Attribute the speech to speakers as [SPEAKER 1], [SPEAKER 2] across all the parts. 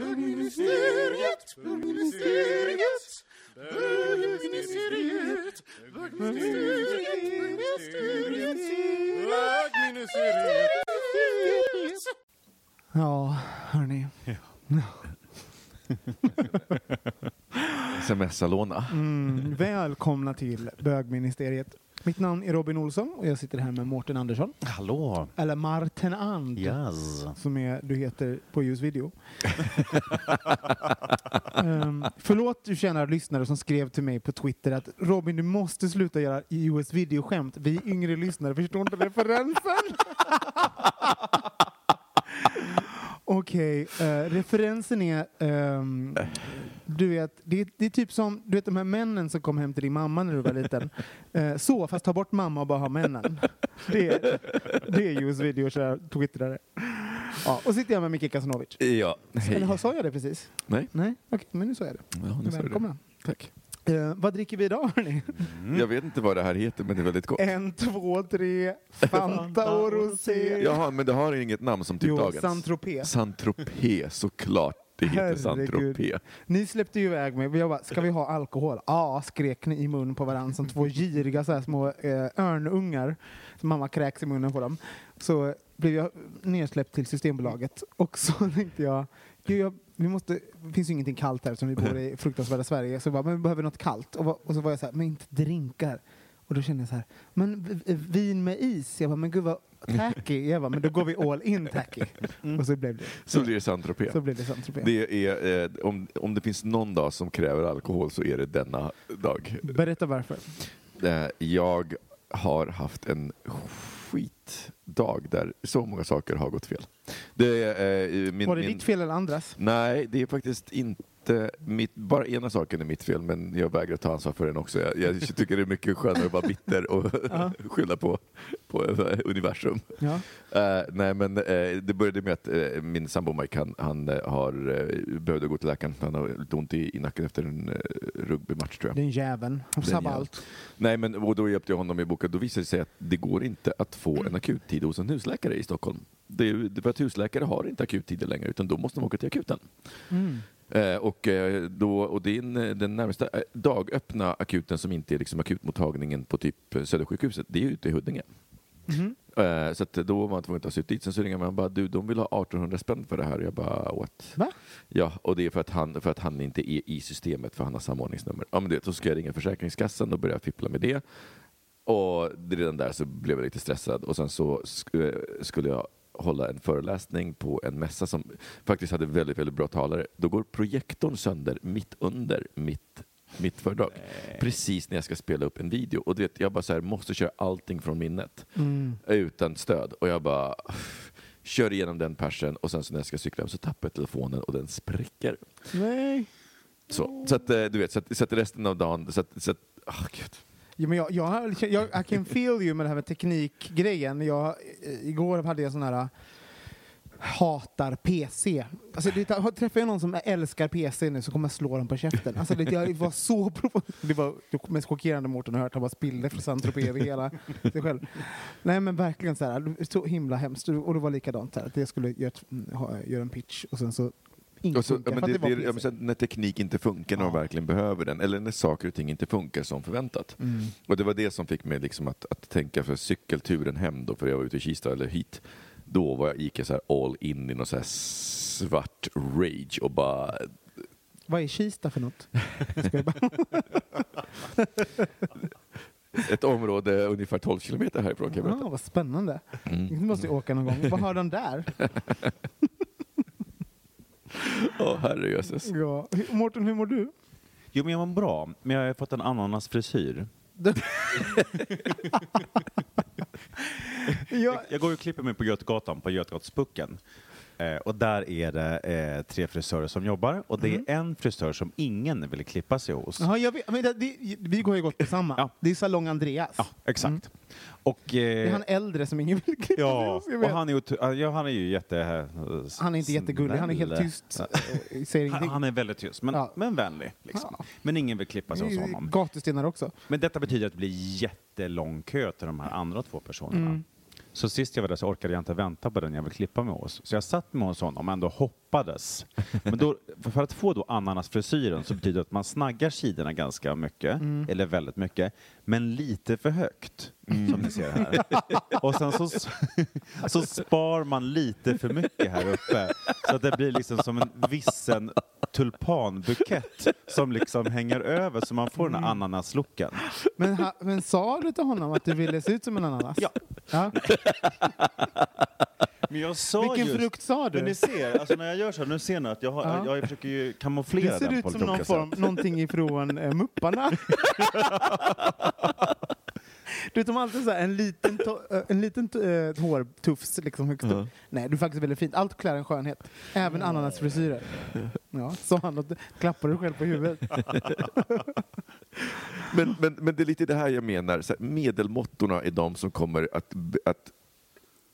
[SPEAKER 1] Bögministeriet, bögministeriet, bögministeriet, bögministeriet, bögministeriet.
[SPEAKER 2] Ja, hörni.
[SPEAKER 3] Sms-Alona.
[SPEAKER 2] Mm, välkomna till bögministeriet. Mitt namn är Robin Olsson och jag sitter här med Mårten Andersson.
[SPEAKER 3] Hallå.
[SPEAKER 2] Eller Martin And,
[SPEAKER 3] Yes.
[SPEAKER 2] som är, du heter på Just Video. um, förlåt du kära lyssnare som skrev till mig på Twitter att Robin, du måste sluta göra US Video-skämt. Vi yngre lyssnare förstår inte referensen. Okej, eh, referensen är, ehm, du vet, det, är- det är typ som du vet, de här männen som kom hem till din mamma när du var liten. Eh, så, fast ta bort mamma och bara ha männen. Det, är- det är just video, kära twittrare. Ja, och sitter jag med Micke Kasanovic.
[SPEAKER 3] Ja,
[SPEAKER 2] Eller
[SPEAKER 3] hej.
[SPEAKER 2] sa jag det precis?
[SPEAKER 3] Nej.
[SPEAKER 2] Nej, okej, men nu sa jag det.
[SPEAKER 3] Ja, nu sa du det. Tack.
[SPEAKER 2] Eh, vad dricker vi idag hörni?
[SPEAKER 3] Jag vet inte vad det här heter, men det är väldigt gott.
[SPEAKER 2] En, två, tre, Fanta och Rosé.
[SPEAKER 3] Jaha, men det har inget namn som typ
[SPEAKER 2] Jo,
[SPEAKER 3] dagens.
[SPEAKER 2] Saint-Tropez.
[SPEAKER 3] Saint-Tropez, såklart. Det heter. Saint-Tropez.
[SPEAKER 2] Ni släppte ju iväg mig. Jag bara, ska vi ha alkohol? Ja, skrek ni i mun på varandra som två giriga så här små eh, örnungar. Så mamma kräks i munnen på dem. Så blev jag nedsläppt till Systembolaget och så tänkte jag, jag vi måste, det finns ju ingenting kallt här som vi bor i fruktansvärda Sverige. Så jag bara, men vi behöver något kallt. Och, och så var jag så här, men inte drinkar. Och då kände jag så här, men vin med is? Jag bara, men gud vad tacky. Bara, men då går vi all in tacky. Och så blev det,
[SPEAKER 3] Så blir det Saint-Tropez.
[SPEAKER 2] så blev det Saint-Tropez.
[SPEAKER 3] Det är, eh, om, om det finns någon dag som kräver alkohol så är det denna dag.
[SPEAKER 2] Berätta varför.
[SPEAKER 3] Eh, jag har haft en skitdag där så många saker har gått fel. Det är, eh, min,
[SPEAKER 2] Var det
[SPEAKER 3] min,
[SPEAKER 2] ditt fel eller andras?
[SPEAKER 3] Nej, det är faktiskt inte mitt, bara ena saken är mitt fel, men jag vägrar ta ansvar för den också. Jag, jag tycker det är mycket skönare att vara bitter och skylla på, på eh, universum.
[SPEAKER 2] Ja.
[SPEAKER 3] Eh, nej, men eh, det började med att eh, min sambo Mike, han, han har, uh, behövde gå till läkaren. Han har lite ont i, i nacken efter en uh, rugbymatch tror jag.
[SPEAKER 2] Den jäveln. Han sabbar allt.
[SPEAKER 3] Nej, men och då hjälpte jag honom i boken. Då visade det sig att det går inte att få en akuttid hos en husläkare i Stockholm. Det är för att husläkare har inte akuttider längre, utan då måste de åka till akuten.
[SPEAKER 2] Mm.
[SPEAKER 3] Eh, och, eh, då, och det en, eh, den närmsta dagöppna akuten som inte är liksom akutmottagningen på typ Södersjukhuset, det är ute i Huddinge.
[SPEAKER 2] Mhm.
[SPEAKER 3] Eh, så då var man tvungen att ta sig dit. Sen så ringer man bara, du de vill ha 1800 spänn för det här. Jag bara, what?
[SPEAKER 2] Va?
[SPEAKER 3] Ja, och det är för att han, för att han inte är i systemet för han har samordningsnummer. Ja, men du vet, så ska jag ringa Försäkringskassan och börja fippla med det. Och redan där så blev jag lite stressad och sen så sk- skulle jag hålla en föreläsning på en mässa som faktiskt hade väldigt, väldigt bra talare. Då går projektorn sönder mitt under mitt, mitt föredrag. Precis när jag ska spela upp en video. Och du vet, jag bara så här, måste köra allting från minnet
[SPEAKER 2] Mm.
[SPEAKER 3] utan stöd. Och jag bara kör igenom den persen och sen så när jag ska cykla hem så tappar jag telefonen och den spricker.
[SPEAKER 2] Nej.
[SPEAKER 3] Så, så att eh, du vet, så att, så att resten av dagen, så att, så att oh, gud.
[SPEAKER 2] Ja, men jag, jag, jag, I can feel you med det här med teknikgrejen. Jag, eh, igår hade jag sån här eh, hatar PC. Alltså, det, träffar jag någon som älskar PC nu så kommer jag slå dem på käften. Alltså, det, jag var så Det var det mest chockerande Mårten har hört. Han bara spillde för saint över hela sig själv. Nej men verkligen så här, så himla hemskt. Och det var likadant här, att jag skulle göra, ett- mm, ha, göra en pitch och sen så inget
[SPEAKER 3] Och så,
[SPEAKER 2] funkar,
[SPEAKER 3] ja, men
[SPEAKER 2] för att
[SPEAKER 3] det,
[SPEAKER 2] var
[SPEAKER 3] det, ja, men
[SPEAKER 2] PC.
[SPEAKER 3] sen när teknik inte funkar när
[SPEAKER 2] Ja.
[SPEAKER 3] verkligen behöver den, eller när saker och ting inte funkar som förväntat. Och det var det som fick mig liksom att, att tänka för cykelturen hem då, för jag var ute i Kista eller hit. då var jag, gick jag så här all in i någon så här svart rage och bara
[SPEAKER 2] Vad är Kista för något?
[SPEAKER 3] Ett område ungefär 12 kilometer härifrån kan jag
[SPEAKER 2] Ah,
[SPEAKER 3] berätta.
[SPEAKER 2] vad spännande.
[SPEAKER 3] Mm.
[SPEAKER 2] Du måste ju åka någon gång. Vad har de där?
[SPEAKER 3] Åh herrejösses.
[SPEAKER 2] Ja. Mårten, hur mår du?
[SPEAKER 4] Jo, men jag mår bra, men jag har fått en ananasfrisyr.
[SPEAKER 2] Ja,
[SPEAKER 4] Jag går och klipper mig på Götgatan, på Götgatspucken. Eh, och där är det eh, tre frisörer som jobbar och det är en frisör som ingen vill klippa sig hos.
[SPEAKER 2] Jaha, jag vet, men det, det, vi går ju gott på samma.
[SPEAKER 4] Ja.
[SPEAKER 2] Det är Salong Andreas.
[SPEAKER 4] Ja, exakt. Och,
[SPEAKER 2] Det är
[SPEAKER 4] eh,
[SPEAKER 2] han äldre som ingen vill klippa
[SPEAKER 4] ja,
[SPEAKER 2] sig hos,
[SPEAKER 4] och han är, ja, han är ju jätte... eh,
[SPEAKER 2] Han är inte jättegullig, han är helt tyst. eh,
[SPEAKER 4] Han, han är väldigt tyst, men,
[SPEAKER 2] Ja.
[SPEAKER 4] men vänlig. Liksom.
[SPEAKER 2] Ja.
[SPEAKER 4] Men ingen vill klippa sig hos honom.
[SPEAKER 2] Gatustenar också.
[SPEAKER 4] Men detta betyder att det blir jättelång kö till de här andra två personerna.
[SPEAKER 2] Mm.
[SPEAKER 4] Så sist jag var där så orkade jag inte vänta på den jag vill klippa mig hos. Så jag satt mig hos honom och ändå hoppades. Men då, för att få då ananasfrisyren så betyder det att man snaggar sidorna ganska mycket,
[SPEAKER 2] Mm.
[SPEAKER 4] eller väldigt mycket, men lite för högt, som ni ser här. och sen så, så spar man lite för mycket här uppe, så att det blir liksom som en vissen tulpanbukett som liksom hänger över så man får den här ananaslooken.
[SPEAKER 2] Men, ha, men sa du till honom att du ville se ut som en ananas?
[SPEAKER 4] Ja.
[SPEAKER 2] ja.
[SPEAKER 4] Men jag sa
[SPEAKER 2] Vilken
[SPEAKER 4] just,
[SPEAKER 2] frukt sa
[SPEAKER 4] Men
[SPEAKER 2] du?
[SPEAKER 4] ni ser, alltså när jag gör så här, nu ser ni att jag, har,
[SPEAKER 2] Ja.
[SPEAKER 4] jag försöker ju kamouflera
[SPEAKER 2] Det ser
[SPEAKER 4] den
[SPEAKER 2] ut som någon form, någonting ifrån eh, Mupparna. Du tar alltid så här en liten, eh, en liten eh, hårtufs liksom högst upp. Nej, du är faktiskt väldigt fint. Allt klär en skönhet. Även ananasfrisyrer. Ja, sa han och klappade själv på huvudet.
[SPEAKER 3] Men, men, men det är lite det här jag menar, så här, medelmåttorna är de som kommer att, att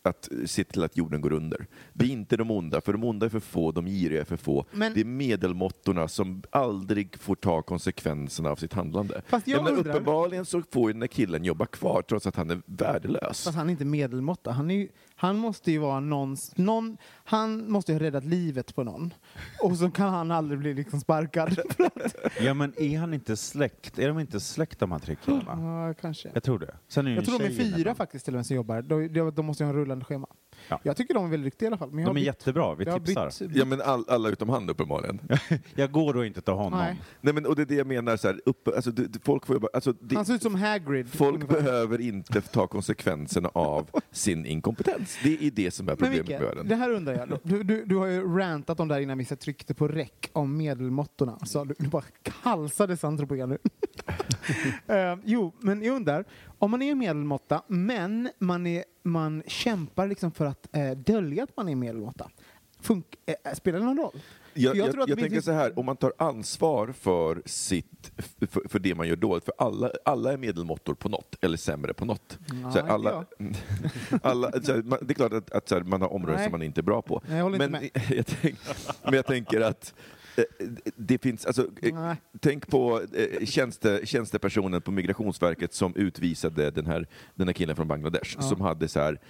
[SPEAKER 3] att se till att jorden går under. Det är inte de onda, för de onda är för få, de giriga är för få.
[SPEAKER 2] Men-
[SPEAKER 3] det är medelmåttorna som aldrig får ta konsekvenserna av sitt handlande.
[SPEAKER 2] Fast jag
[SPEAKER 3] menar,
[SPEAKER 2] undrar-
[SPEAKER 3] Uppenbarligen så får ju den här killen jobba kvar trots att han är värdelös.
[SPEAKER 2] Fast han är inte medelmåtta. Han, är ju, han måste ju vara någons, någon... Han måste ju ha räddat livet på någon. Och så kan han aldrig bli liksom sparkad.
[SPEAKER 4] Ja men är han inte släkt? Är de inte släkt de här tre killarna?
[SPEAKER 2] ja, kanske.
[SPEAKER 4] Jag tror det. Sen är det
[SPEAKER 2] Jag tror de är fyra
[SPEAKER 4] där.
[SPEAKER 2] faktiskt till och med som jobbar. De, de, de måste ju ha en rullande schema.
[SPEAKER 4] Ja.
[SPEAKER 2] Jag tycker de är väldigt duktiga i alla fall. Men
[SPEAKER 4] De är
[SPEAKER 2] bytt-
[SPEAKER 4] jättebra, vi tipsar.
[SPEAKER 2] bytt- bytt-
[SPEAKER 3] Ja, men all, alla utom han uppenbarligen.
[SPEAKER 4] Jag går då inte till honom.
[SPEAKER 2] Nej.
[SPEAKER 3] Nej, men, och det är det jag menar, så här, upp, alltså, det, det- folk, får jobba, alltså, det,
[SPEAKER 2] Han ser ut som Hagrid.
[SPEAKER 3] folk
[SPEAKER 2] ungefär.
[SPEAKER 3] behöver inte ta konsekvenserna av sin inkompetens. Det är det som är problemet med världen.
[SPEAKER 2] det här undrar ja. Du, du, du har ju rantat om det här innan vi tryckte på räck om medelmåttorna. Så du, du bara kalsades antropogen nu. uh, jo, men jag undrar, om man är medelmåtta, men man, är, man kämpar liksom för att uh, dölja att man är medelmåtta, Funk, uh, spelar det någon roll?
[SPEAKER 3] Jag,
[SPEAKER 2] jag
[SPEAKER 3] jag, jag tänker så här, om man tar ansvar för, sitt, för, för det man gör dåligt, för alla, alla är medelmåttor på något, eller sämre på något.
[SPEAKER 2] Ja,
[SPEAKER 3] så här, alla, alla, så här, man, det är klart att, att så här, man har områden
[SPEAKER 2] Nej.
[SPEAKER 3] som man inte är bra på.
[SPEAKER 2] Nej, jag
[SPEAKER 3] men, jag tänk, men jag tänker att eh, det finns, alltså, eh,
[SPEAKER 2] Nej.
[SPEAKER 3] tänk på eh, tjänste, tjänstepersonen på Migrationsverket som utvisade den här, den här killen från Bangladesh, som hade så här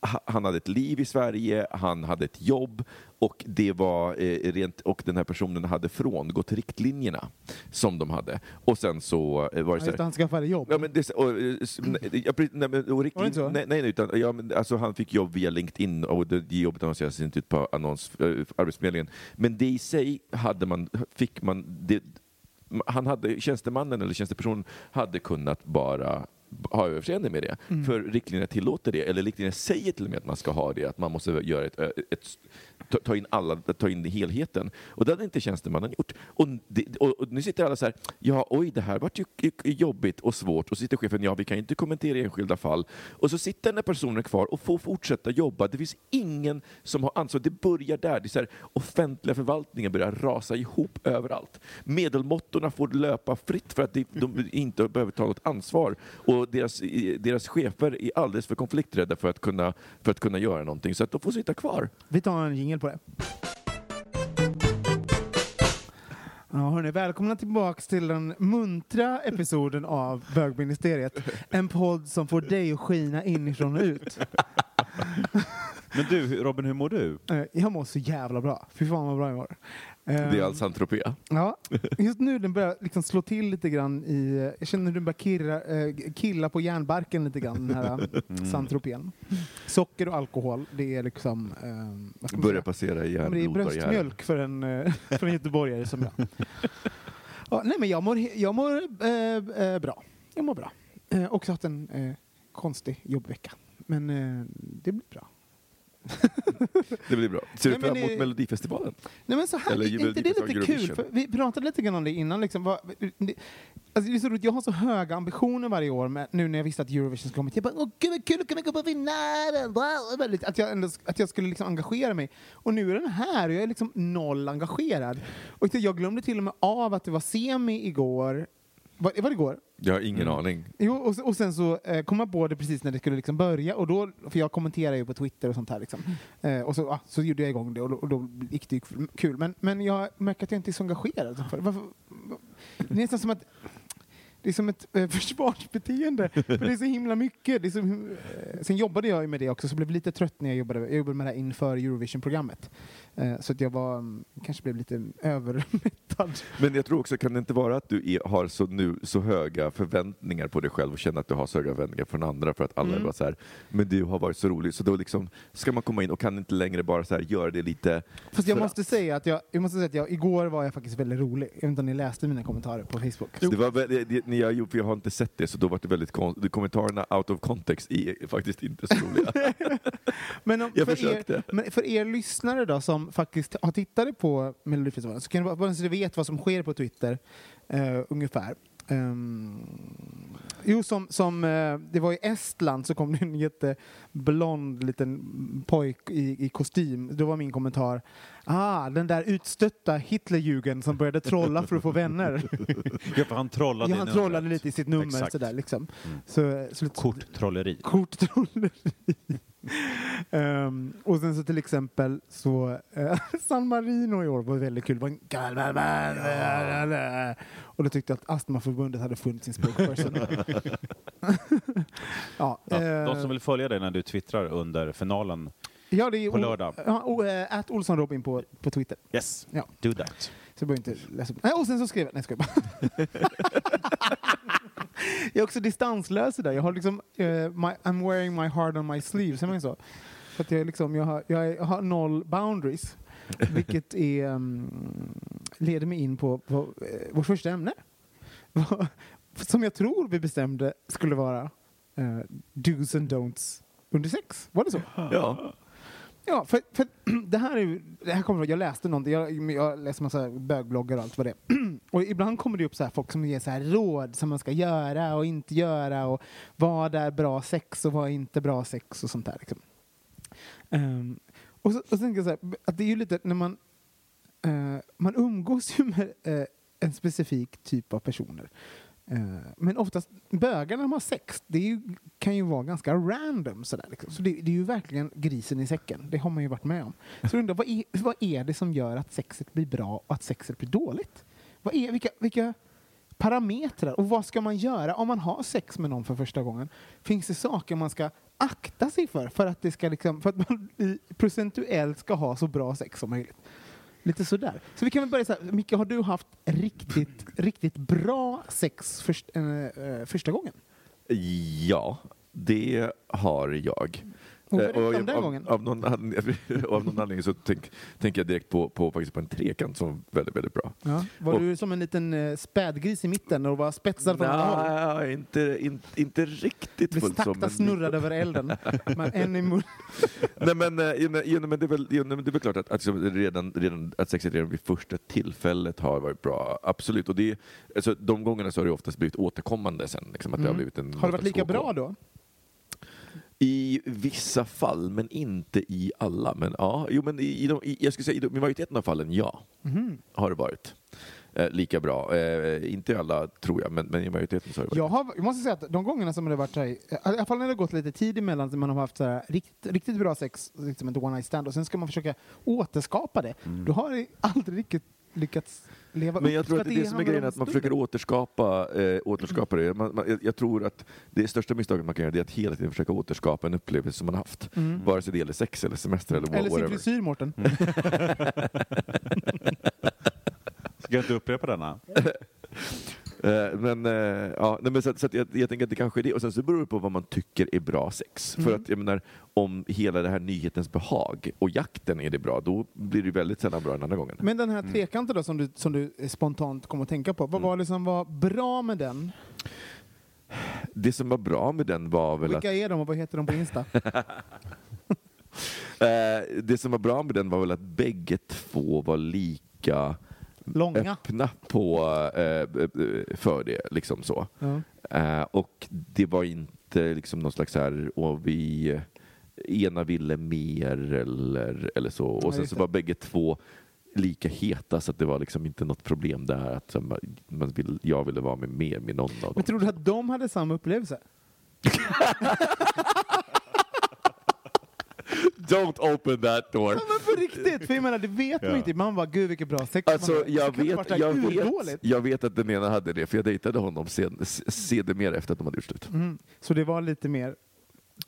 [SPEAKER 3] han hade ett liv i Sverige, han hade ett jobb och, det var, eh, rent, och den här personen hade frångått riktlinjerna som de hade. Och sen så eh, var det så här,
[SPEAKER 2] han skaffade jobb.
[SPEAKER 3] Ja, men det, och, eh, nej, och
[SPEAKER 2] inte så?
[SPEAKER 3] nej, nej, utan ja, men, alltså, han fick jobb via LinkedIn och det, det jobbet annonserades inte ut på annons, äh, Arbetsförmedlingen. Men det i sig hade man, fick man, det, han hade, tjänstemannen eller tjänstepersonen hade kunnat bara ha överseende med det.
[SPEAKER 2] Mm.
[SPEAKER 3] För riktlinjerna tillåter det, eller riktlinjerna säger till och med att man ska ha det, att man måste göra ett, ett, ett ta, ta in alla, ta in helheten. Och det hade inte tjänstemannen gjort. Och, det, och, och nu sitter alla så här, ja oj det här vart ju jobbigt och svårt. Och så sitter chefen, ja vi kan ju inte kommentera enskilda fall. Och så sitter den här personen kvar och får fortsätta jobba. Det finns ingen som har ansvar. Det börjar där. Det är så här, offentliga förvaltningen börjar rasa ihop överallt. Medelmåttorna får löpa fritt för att de, de inte behöver ta något ansvar. Och deras, deras chefer är alldeles för konflikträdda för att kunna, för att kunna göra någonting. Så att de får sitta kvar.
[SPEAKER 2] Vi tar en jingel på det. Ja, hörni, välkomna tillbaks till den muntra episoden av Bögministeriet. En podd som får dig att skina inifrån och ut.
[SPEAKER 4] Men du, Robin, hur mår du?
[SPEAKER 2] Eh, Jag mår så jävla bra. Fy fan vad bra jag mår. Eh,
[SPEAKER 3] Det är alltså Saint-Tropez.
[SPEAKER 2] Ja, just nu den börjar liksom slå till lite grann i... Jag känner hur den börjar kirra, eh, killa på järnbarken lite grann, den här mm. Saint-Tropén. Socker och alkohol, det är liksom... Eh,
[SPEAKER 3] Börjar passera
[SPEAKER 2] men det är bröstmjölk för en, eh, för en göteborgare som jag. Ja, nej, men jag mår, jag mår eh, eh, bra. Jag mår bra. Eh, också haft en eh, konstig jobbvecka. Men eh, det blir bra.
[SPEAKER 3] Det blir bra. Ser du fram emot
[SPEAKER 2] det-
[SPEAKER 3] Melodifestivalen?
[SPEAKER 2] Nej, men så här,
[SPEAKER 3] Eller
[SPEAKER 2] är inte det
[SPEAKER 3] Melodifestivalen
[SPEAKER 2] lite kul? För vi pratade lite grann om det innan. Liksom, vad, det, alltså, det är så roligt, jag har så höga ambitioner varje år med, nu när jag visste att Eurovision skulle komma. Jag bara, åh gud vad kul att kunna gå på! Väldigt- Att jag, ändå, att jag skulle liksom engagera mig. Och nu är den här och jag är liksom noll engagerad. Och jag glömde till och med av att det var semi igår. Var, var det igår?
[SPEAKER 3] Jag har ingen
[SPEAKER 2] Mm.
[SPEAKER 3] aning.
[SPEAKER 2] Jo, och, och sen så eh, kom jag på det precis när det skulle liksom börja, och då, för jag kommenterar ju på Twitter och sånt här. Liksom. Eh, och så, ah, så gjorde jag igång det och då, och då gick det ju kul. Men, men jag märker att jag inte är så engagerad. För, varför, det är nästan som att det är som ett eh, försvarsbeteende, för det är så himla mycket. Det är så, him- eh, sen jobbade jag ju med det också, så blev lite trött när jag jobbade, jag jobbade med det här inför Eurovision-programmet. Eh, så att jag var, mm, kanske blev lite övermättad.
[SPEAKER 3] Men jag tror också, kan det inte vara att du är, har så, nu, så höga förväntningar på dig själv och känner att du har så höga förväntningar från andra för att alla
[SPEAKER 2] Mm.
[SPEAKER 3] är bara så här, men du har varit så rolig, så då liksom ska man komma in och kan inte längre bara så här göra det lite
[SPEAKER 2] Fast jag måste
[SPEAKER 3] att.
[SPEAKER 2] säga att jag, jag måste säga att jag, igår var jag faktiskt väldigt rolig. Jag vet inte om ni läste mina kommentarer på Facebook.
[SPEAKER 3] Det var, det, det, när jag, för jag har inte sett det, så då var det väldigt konstigt. Kommentarerna out of context är faktiskt inte så roliga.
[SPEAKER 2] Men om,
[SPEAKER 3] Jag
[SPEAKER 2] för,
[SPEAKER 3] försökte.
[SPEAKER 2] er, men för er lyssnare då som faktiskt har tittat på Melodifestivalen så kan det vara bara så ni vet vad som sker på Twitter eh, ungefär. Ehm, jo, som, som eh, det var i Estland så kom det en jätteblond liten pojk i, i kostym. Då var min kommentar Ah, den där utstötta Hitlerjugend som började trolla för att få vänner.
[SPEAKER 4] Ja, för han trollade
[SPEAKER 2] ja, han trollade lite i sitt nummer
[SPEAKER 4] Exakt.
[SPEAKER 2] sådär liksom.
[SPEAKER 4] Mm.
[SPEAKER 2] Så, så lite,
[SPEAKER 4] Korttrolleri.
[SPEAKER 2] korttrolleri. Ehm, och sen så till exempel så eh, San Marino i år var väldigt kul. Var en Och då tyckte jag att Astmaförbundet hade funnit sin spokesperson. ja,
[SPEAKER 4] Ja,
[SPEAKER 2] eh,
[SPEAKER 4] de som vill följa dig när du twittrar under finalen.
[SPEAKER 2] ja, det är
[SPEAKER 4] på lördag.
[SPEAKER 2] Ja, eh, at Olsson Robin på, på Twitter.
[SPEAKER 4] Yes,
[SPEAKER 2] Ja.
[SPEAKER 4] do that.
[SPEAKER 2] Så jag inte läsa upp. Nej, och sen så skrev jag... Nej, jag bara. Jag är också distanslös där. Jag har liksom... uh, my, I'm wearing my heart on my sleeve, säger man så? För att jag, liksom, jag, har, jag, har noll boundaries. Vilket är, um, leder mig in på, på uh, vårt första ämne. Som jag tror vi bestämde skulle vara uh, do's and don'ts under sex. Var det så?
[SPEAKER 3] Ja.
[SPEAKER 2] Ja, för, för det här är ju, det här kommer från- jag läste någonting, jag, jag läser massa bögbloggar och allt vad det är. Och ibland kommer det upp så här folk som ger så här råd som man ska göra och inte göra och vad är bra sex och vad är inte bra sex och sånt där. Liksom. Um, och, så, och så tänker jag så här, att det är ju lite när man, uh, man umgås ju med uh, en specifik typ av personer. Eh, men oftast, bögar när de har sex, det ju, kan ju vara ganska random sådär. Liksom. Så det, det är ju verkligen grisen i säcken. Det har man ju varit med om. Så jag undrar, vad är, vad är det som gör att sexet blir bra och att sexet blir dåligt? Vad är, vilka, vilka parametrar och vad ska man göra om man har sex med någon för första gången? Finns det saker man ska akta sig för för att, det ska liksom, för att man procentuellt ska ha så bra sex som möjligt? Lite sådär. Så vi kan väl börja så här. Micke, har du haft riktigt, riktigt bra sex först, äh, första gången?
[SPEAKER 3] Ja, det har jag.
[SPEAKER 2] Och
[SPEAKER 3] Eh, jag-
[SPEAKER 2] den
[SPEAKER 3] av,
[SPEAKER 2] gången.
[SPEAKER 3] Av någon, anledning, av någon anledning så tänk, tänker jag direkt på, på, faktiskt på en trekant som var väldigt, väldigt bra.
[SPEAKER 2] Ja. Var
[SPEAKER 3] Och-
[SPEAKER 2] du som en liten äh, spädgris i mitten och var spetsad från alla håll?
[SPEAKER 3] Nej, inte, inte, inte riktigt fullt så.
[SPEAKER 2] sakta
[SPEAKER 3] men-
[SPEAKER 2] snurrad över elden. Men en i mun.
[SPEAKER 3] Nej men, eh, jo, nej, men, det, är väl, nej, men det är väl klart att, att, redan, redan, att sexet redan vid första tillfället har varit bra. Absolut. Och det, alltså, de gångerna så har det oftast blivit återkommande sen. Liksom, att det har,
[SPEAKER 2] Mm.
[SPEAKER 3] blivit en,
[SPEAKER 2] Har det varit lika bra då?
[SPEAKER 3] I vissa fall, men inte i alla. Men ja, jo, men i, i, de, i, jag skulle säga i, de, i majoriteten av fallen, ja,
[SPEAKER 2] Mhm.
[SPEAKER 3] har det varit. Eh, lika bra. Eh, inte alla, tror jag, men, men i majoriteten så har det varit.
[SPEAKER 2] Jag, har, jag måste säga att de gångerna som det har varit så här, i alla fall när det har gått lite tid emellan, så man har haft så här, rikt, riktigt bra sex, liksom ett one night stand, och sen ska man försöka återskapa det.
[SPEAKER 3] Mm.
[SPEAKER 2] Då har det aldrig riktigt lyckats leva
[SPEAKER 3] Men
[SPEAKER 2] upp
[SPEAKER 3] jag tror
[SPEAKER 2] för
[SPEAKER 3] att det är det som är grejen, att man försöker återskapa, eh, återskapa det. Man, man, jag- tror att det största misstaget man kan göra är att hela tiden försöka återskapa en upplevelse som man haft. Vare sig det gäller sex eller semester eller,
[SPEAKER 2] Mm. Eller sin
[SPEAKER 3] whatever.
[SPEAKER 2] frisyr, Mårten.
[SPEAKER 4] Ska jag inte upprepa denna?
[SPEAKER 3] Eh, men, eh, ja, nej, men så, så jag, jag tänker att det kanske är det. Och sen så beror det på vad man tycker är bra sex.
[SPEAKER 2] Mm.
[SPEAKER 3] För att jag menar, om hela det här nyhetens behag och jakten är det bra, då blir det väldigt sällan bra den andra gången.
[SPEAKER 2] Men den här
[SPEAKER 3] Mm.
[SPEAKER 2] trekanten då som du, som du spontant kom att tänka på, vad var det som var bra med den?
[SPEAKER 3] Det som var bra med den var väl att
[SPEAKER 2] Vilka är de och vad heter de på Insta?
[SPEAKER 3] Eh, det som var bra med den var väl att bägge två var lika
[SPEAKER 2] Långa.
[SPEAKER 3] öppna på, eh, eh, för det. Liksom så.
[SPEAKER 2] Ja.
[SPEAKER 3] Eh, och det var inte liksom någon slags här, och vi ena ville mer eller, eller så. Och sen så var bägge två lika heta så att det var liksom inte något problem där att så, man vill, jag ville vara med mer med någon av dem.
[SPEAKER 2] Men tror du att de hade samma upplevelse?
[SPEAKER 3] Don't open that door!
[SPEAKER 2] Ja, men på riktigt! För jag menar, det vet man inte. Man bara, gud vilket bra sex
[SPEAKER 3] Alltså,
[SPEAKER 2] man
[SPEAKER 3] jag, vet, jag, vet, jag vet att den ena hade det, för jag dejtade honom sedermera efter att de hade gjort slut.
[SPEAKER 2] Mm. Så det var lite mer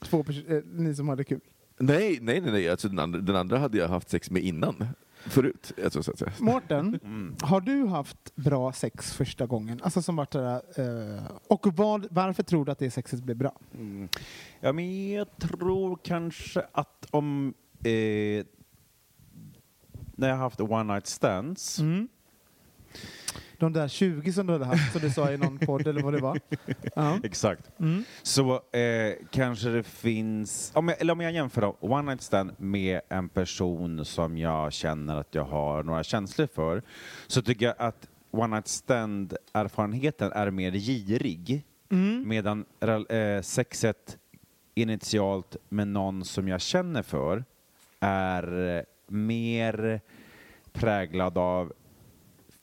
[SPEAKER 2] två eh, ni som hade kul.
[SPEAKER 3] Nej, nej, nej, nej. Alltså, den, andra, den andra hade jag haft sex med innan. Förut. Alltså, så att säga.
[SPEAKER 2] Mårten,
[SPEAKER 3] Mm.
[SPEAKER 2] har du haft bra sex första gången? Alltså som varit sådär, eh, och vad, varför tror du att det sexet blev bra?
[SPEAKER 4] Ja, men jag tror kanske att om... Eh, när jag har haft one night stands.
[SPEAKER 2] Mm. De där 20 som du hade haft, som du sa i någon podd eller vad det var. Ja.
[SPEAKER 4] Exakt.
[SPEAKER 2] Mm.
[SPEAKER 4] Så eh, kanske det finns, om jag, eller om jag jämför då, one night stand med en person som jag känner att jag har några känslor för, så tycker jag att one night stand erfarenheten är mer girig,
[SPEAKER 2] Mm.
[SPEAKER 4] medan eh, sexet initialt med någon som jag känner för är eh, mer präglad av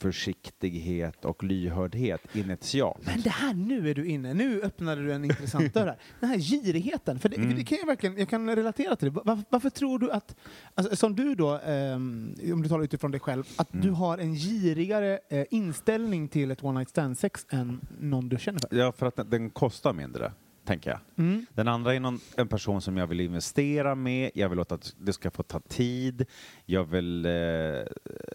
[SPEAKER 4] försiktighet och lyhördhet initialt.
[SPEAKER 2] Men det här, nu är du inne, nu öppnade du en intressant dörr här. Den här girigheten, för det,
[SPEAKER 4] Mm.
[SPEAKER 2] det kan jag verkligen, jag kan relatera till det. Varför, varför tror du att, alltså, som du då, ehm, om du talar utifrån dig själv, att
[SPEAKER 4] Mm.
[SPEAKER 2] du har en girigare eh, inställning till ett one night stand sex än någon du känner för?
[SPEAKER 4] Ja, för att den, den kostar mindre, tänker jag.
[SPEAKER 2] Mm.
[SPEAKER 4] Den andra är någon, en person som jag vill investera med, jag vill låta att det ska få ta tid, jag vill eh,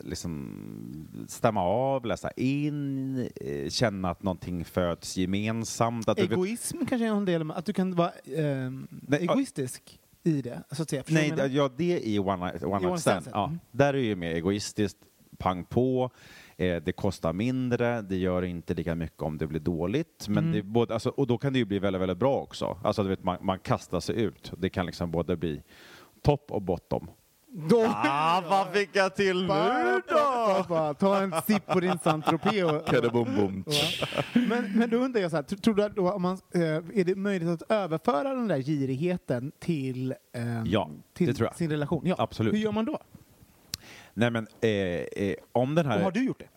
[SPEAKER 4] liksom stämma av, läsa in, eh, känna att någonting föds gemensamt. Att du vet,
[SPEAKER 2] Egoism kanske är en del, att du kan vara ehm,
[SPEAKER 4] Nej,
[SPEAKER 2] egoistisk i det, så att säga.
[SPEAKER 4] Nej, ja, det är i one night, one
[SPEAKER 2] I
[SPEAKER 4] night
[SPEAKER 2] one
[SPEAKER 4] stand.
[SPEAKER 2] stand,
[SPEAKER 4] Ja,
[SPEAKER 2] mm.
[SPEAKER 4] där är ju mer egoistiskt, pang på, eh, det kostar mindre, det gör inte lika mycket om det blir dåligt. Men
[SPEAKER 2] Mm.
[SPEAKER 4] det både, alltså, och då kan det ju bli väldigt, väldigt bra också. Alltså, du vet, man, man kastar sig ut. Det kan liksom både bli topp och bottom.
[SPEAKER 2] Då-
[SPEAKER 4] Ah, vad fick jag till
[SPEAKER 2] Bara- bara Ta en sipp på din Saint Tropez och-
[SPEAKER 3] Kadabum.
[SPEAKER 2] Men, men då undrar jag så här, tr- tror du att då, om man, eh, är det möjligt att överföra den där girigheten till, eh,
[SPEAKER 4] Ja,
[SPEAKER 2] till sin relation? Ja.
[SPEAKER 4] Absolut.
[SPEAKER 2] Hur gör man då?
[SPEAKER 4] Nej, men eh, eh, om den här...
[SPEAKER 2] Och har du gjort det?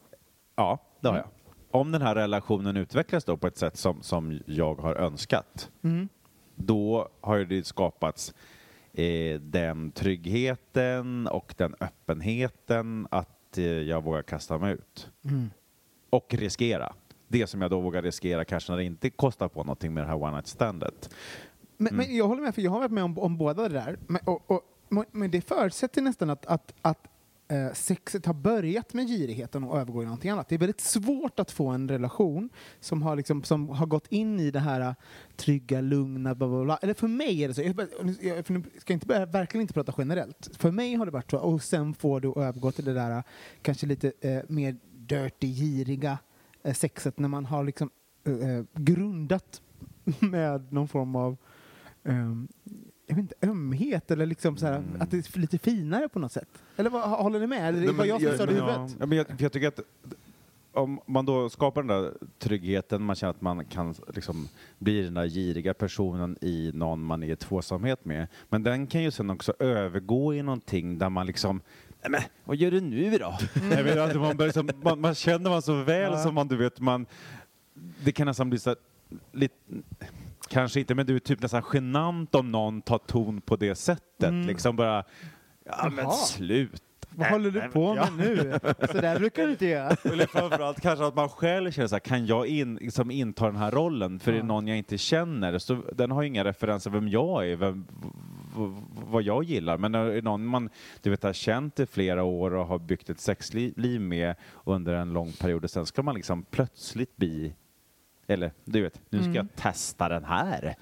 [SPEAKER 4] Ja, det har jag. Om den här relationen utvecklas då på ett sätt som, som jag har önskat,
[SPEAKER 2] Mm.
[SPEAKER 4] då har ju det skapats eh, den tryggheten och den öppenheten att eh, jag vågar kasta mig ut.
[SPEAKER 2] Mm.
[SPEAKER 4] Och riskera. Det som jag då vågar riskera kanske när det inte kostar på någonting med det här one night standet.
[SPEAKER 2] Men,
[SPEAKER 4] Mm.
[SPEAKER 2] men jag håller med, för jag har varit med om, om båda det där. Men, och, och, men det förutsätter nästan att, att, att eh, sexet har börjat med girigheten och övergår i någonting annat. Det är väldigt svårt att få en relation som har, liksom, som har gått in i det här eh, trygga, lugna, bla, bla, bla. Eller för mig är det så. Jag, jag, för nu ska inte, börja- verkligen inte prata generellt. För mig har det varit så. Och sen får du övergå till det där eh, kanske lite eh, mer dirty, giriga eh, sexet när man har liksom eh, eh grundat med någon form av ehm, jag vet inte, ömhet eller liksom så här,
[SPEAKER 4] Mm.
[SPEAKER 2] att det är lite finare på något sätt. Eller vad, håller ni med? Eller det
[SPEAKER 3] Nej,
[SPEAKER 2] är bara
[SPEAKER 3] men
[SPEAKER 2] jag som
[SPEAKER 3] jag-
[SPEAKER 2] sa det i
[SPEAKER 3] men
[SPEAKER 2] huvudet?
[SPEAKER 4] Ja, men jag, för jag tycker att om man då skapar den där tryggheten, man känner att man kan liksom bli den där giriga personen i någon man är i tvåsamhet med. Men den kan ju sen också övergå i någonting där man liksom Nej men vad gör du nu då? Jag vet, att man, börjar liksom, man, man känner man så väl
[SPEAKER 2] Ja.
[SPEAKER 4] som man, du vet, man, det kan nästan bli så här, lite, kanske inte, men du är typ nästan genant om någon tar ton på det sättet.
[SPEAKER 2] Mm.
[SPEAKER 4] Liksom bara, ja men
[SPEAKER 2] Jaha.
[SPEAKER 4] sluta.
[SPEAKER 2] Vad håller du på med nu? Så där brukar du inte göra.
[SPEAKER 4] Eller framförallt kanske att man själv känner så här, kan jag in, liksom inta den här rollen för det är någon jag inte känner? Så den har ju inga referenser vem jag är, vem, vad jag gillar. Men är det någon man du vet, har känt i flera år och har byggt ett sexliv med under en lång period och sen ska man liksom plötsligt bli eller du vet, nu ska jag testa den här.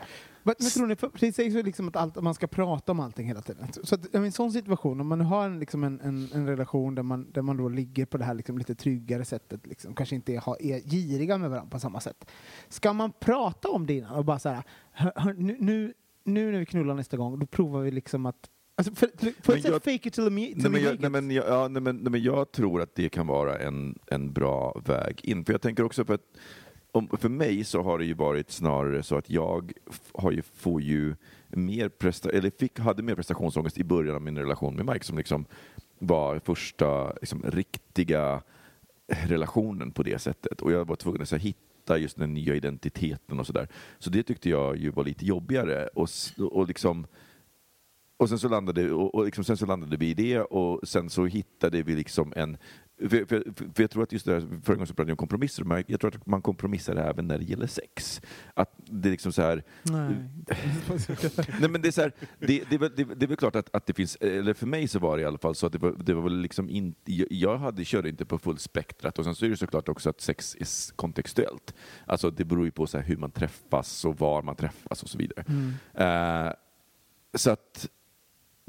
[SPEAKER 2] Men, men tror ni, för, det sägs ju liksom att, allt, att man ska prata om allting hela tiden. Så att, i en sån situation, om man nu har en, liksom en, en, en relation där man, där man då ligger på det här liksom lite tryggare sättet, liksom, kanske inte är, är giriga med varandra på samma sätt. Ska man prata om det innan och bara så här, "Hör- hör, nu, nu, nu när vi knullar nästa gång, då provar vi liksom att Alltså för, för,
[SPEAKER 3] jag-
[SPEAKER 2] fake it till the, me, till
[SPEAKER 3] Nej jag,
[SPEAKER 2] make
[SPEAKER 3] nej,
[SPEAKER 2] it.
[SPEAKER 3] men, jag, ja, nej, men, nej, men jag tror att det kan vara en, en bra väg in. För jag tänker också för att om, för mig så har det ju varit snarare så att jag har ju, får ju mer presta, eller fick, hade mer prestationsångest i början av min relation med Mike som liksom var första liksom, riktiga relationen på det sättet. Och jag var tvungen att så här, hitta just den nya identiteten och sådär. Så det tyckte jag ju var lite jobbigare. Och, och liksom och sen så landade, och, och liksom, sen så landade vi i det och sen så hittade vi liksom en... För, för, för jag tror att just det här, förra gången så pratade jag om kompromisser, men jag tror att man kompromissar även när det gäller sex. Att det är liksom så här...
[SPEAKER 2] Nej.
[SPEAKER 3] Nej men det är så här, det, det, det, det är väl klart att, att det finns, eller för mig så var det i alla fall så att det var, det var väl liksom inte, jag, hade, körde inte på fullspektrat och sen så är det såklart också att sex är kontextuellt. Alltså det beror ju på så hur man träffas och var man träffas och så vidare. Eh, så att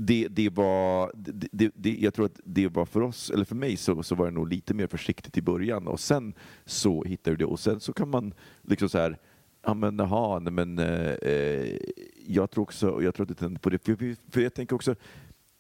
[SPEAKER 3] det, det var, det, det, jag tror att det var för oss, eller för mig så, så var det nog lite mer försiktigt i början. Och sen så hittar du det. Och sen så kan man liksom så här Ja men jaha, nej, men eh, eh, jag tror också, jag tror att tänder på det, för, för, jag tänker också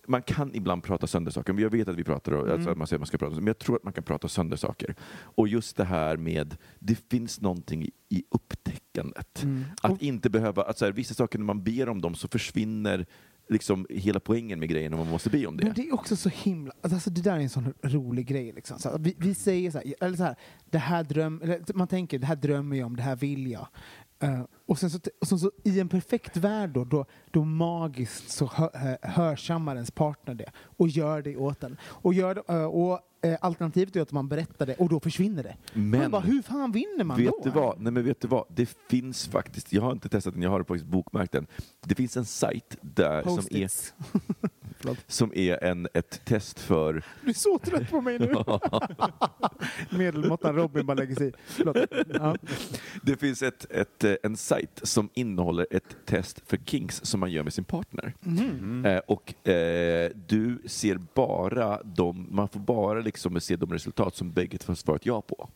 [SPEAKER 3] man kan ibland prata sönder saker, men jag vet att vi pratar, och- alltså att man säger man ska prata, men jag tror att man kan prata sönder saker. Och just det här med, det finns någonting i, upptäckandet. Att inte behöva, att så här, vissa saker när man ber om dem så försvinner liksom hela poängen med grejen om man måste be om det.
[SPEAKER 2] Men det är också så himla, alltså, alltså det där är en sån rolig grej liksom. Så vi, vi säger så här, eller så här, det här dröm, eller man tänker det här drömmer jag om, det här vill jag. Uh, och sen så, och sen så i en perfekt värld då, då, då magiskt så hör, hörsammar ens partner det och gör det åt en. Och, gör uh, och eh, alternativet är att man berättar det och då försvinner det.
[SPEAKER 3] Men-
[SPEAKER 2] bara, hur fan vinner man
[SPEAKER 3] Vet
[SPEAKER 2] då?
[SPEAKER 3] du vad? Nej men vet du vad? Det finns faktiskt, jag har inte testat den, jag har faktiskt bokmärkt den. Det finns en sajt där som är, som är en, ett test för
[SPEAKER 2] Du är så trött på mig nu. Medelmåttan Robin bara lägger sig i. Ja.
[SPEAKER 3] Det finns ett, ett, eh, en sajt som innehåller ett test för kinks som man gör med sin partner. Eh, och eh, du ser bara de, man får bara liksom se de resultat som bägge har svarat ja på.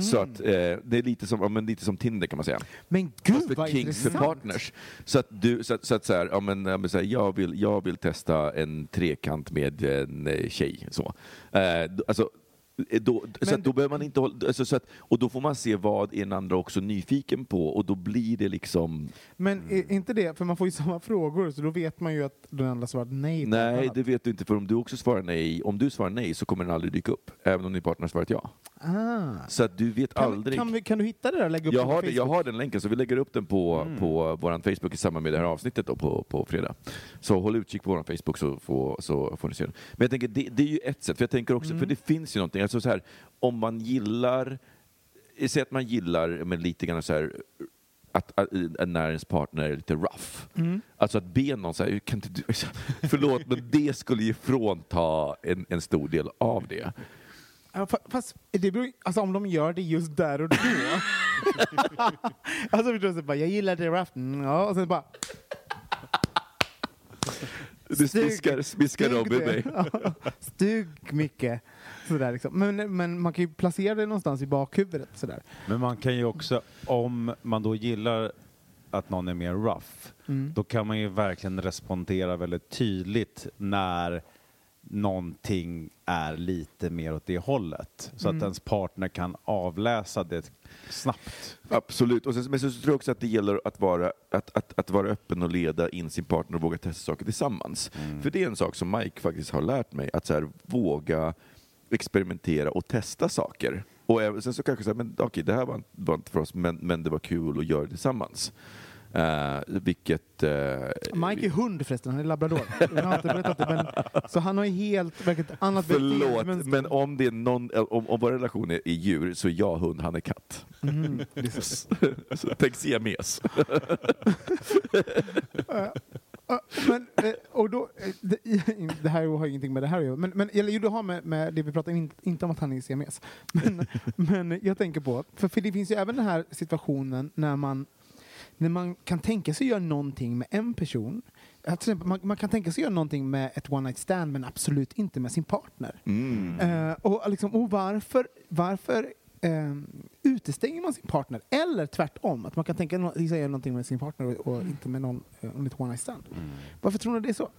[SPEAKER 3] Så att eh, det är lite som, ja, men lite som Tinder kan man säga.
[SPEAKER 2] Men gud
[SPEAKER 3] Fast för
[SPEAKER 2] vad
[SPEAKER 3] kinks för
[SPEAKER 2] intressant.
[SPEAKER 3] partners. Så att du, så att, så att så här, ja, men, ja, men så här, jag, vill, jag vill testa en trekant med en eh, tjej. Så. Eh, alltså, då, så då behöver man inte hålla, alltså, så att, och då får man se vad är den andra också nyfiken på och då blir det liksom
[SPEAKER 2] Men är inte det, för man får ju samma frågor så då vet man ju att den andra svarat nej.
[SPEAKER 3] Nej, det vet du inte för om du också svarar nej, om du svarar nej så kommer den aldrig dyka upp, även om din partner svarat ja.
[SPEAKER 2] Ah.
[SPEAKER 3] Så att du vet
[SPEAKER 2] Kan,
[SPEAKER 3] aldrig.
[SPEAKER 2] kan, vi, kan du hitta det där lägga upp
[SPEAKER 3] Jag har, det, jag har den länken, så vi lägger upp den på, på vår Facebook i samband med det här avsnittet då, på, på fredag. Så håll utkik på vår Facebook så, får så får ni se den. Men jag tänker, det, det är ju ett sätt, för jag tänker också, för det finns ju någonting, alltså så här, om man gillar, säg att man gillar men lite grann så här att, att, att när ens partner är lite rough. Alltså att be någon så här, kan inte du, förlåt men det skulle ju frånta en, en stor del av det.
[SPEAKER 2] Ja, Fast det beror, alltså om de gör det just där och då. alltså vi tror så bara, jag gillar det rough. Mm, ja, och sen bara...
[SPEAKER 3] Du smiskar
[SPEAKER 2] Stygg
[SPEAKER 3] Robin
[SPEAKER 2] det.
[SPEAKER 3] mig.
[SPEAKER 2] Stygg Micke. Sådär liksom. men, men man kan ju placera det någonstans i bakhuvudet. Sådär.
[SPEAKER 4] Men man kan ju också, om man då gillar att någon är mer rough,
[SPEAKER 2] Mm.
[SPEAKER 4] då kan man ju verkligen respondera väldigt tydligt när någonting är lite mer åt det hållet. Så att ens partner kan avläsa det snabbt.
[SPEAKER 3] Absolut. Och sen, men så tror jag också att det gäller att vara, att, att, att vara öppen och leda in sin partner och våga testa saker tillsammans. För det är en sak som Mike faktiskt har lärt mig, att så här, våga experimentera och testa saker. Och sen så kanske säga, men okej, det här var, inte- var inte för oss, men, men det var kul att göra det tillsammans. Uh, vilket... Uh,
[SPEAKER 2] Mike är hund förresten, han är labrador. Jag har inte berättat det, men, så han har helt verkligen ett annat
[SPEAKER 3] Förlåt,
[SPEAKER 2] beteendemönster.
[SPEAKER 3] men om, det är någon, om, om vår relation är, är djur så är jag hund, han är katt.
[SPEAKER 2] Mm,
[SPEAKER 3] Tänk siames.
[SPEAKER 2] Ja, men, eh, och då, eh, det, det här har ingenting med det här att göra, men, men eller, jo, det har med, med det vi pratar om, inte om att han är siames. Men, men jag tänker på, för, för det finns ju även den här situationen när man, när man kan tänka sig göra någonting med en person. Man, man kan tänka sig göra någonting med ett one night stand men absolut inte med sin partner.
[SPEAKER 3] Mm.
[SPEAKER 2] Eh, och, liksom, och varför, varför eh, utestänger man sin partner? Eller tvärtom, att man kan tänka sig göra någonting med sin partner och, och inte med någon eh, under ett one night stand. Varför tror ni det är så?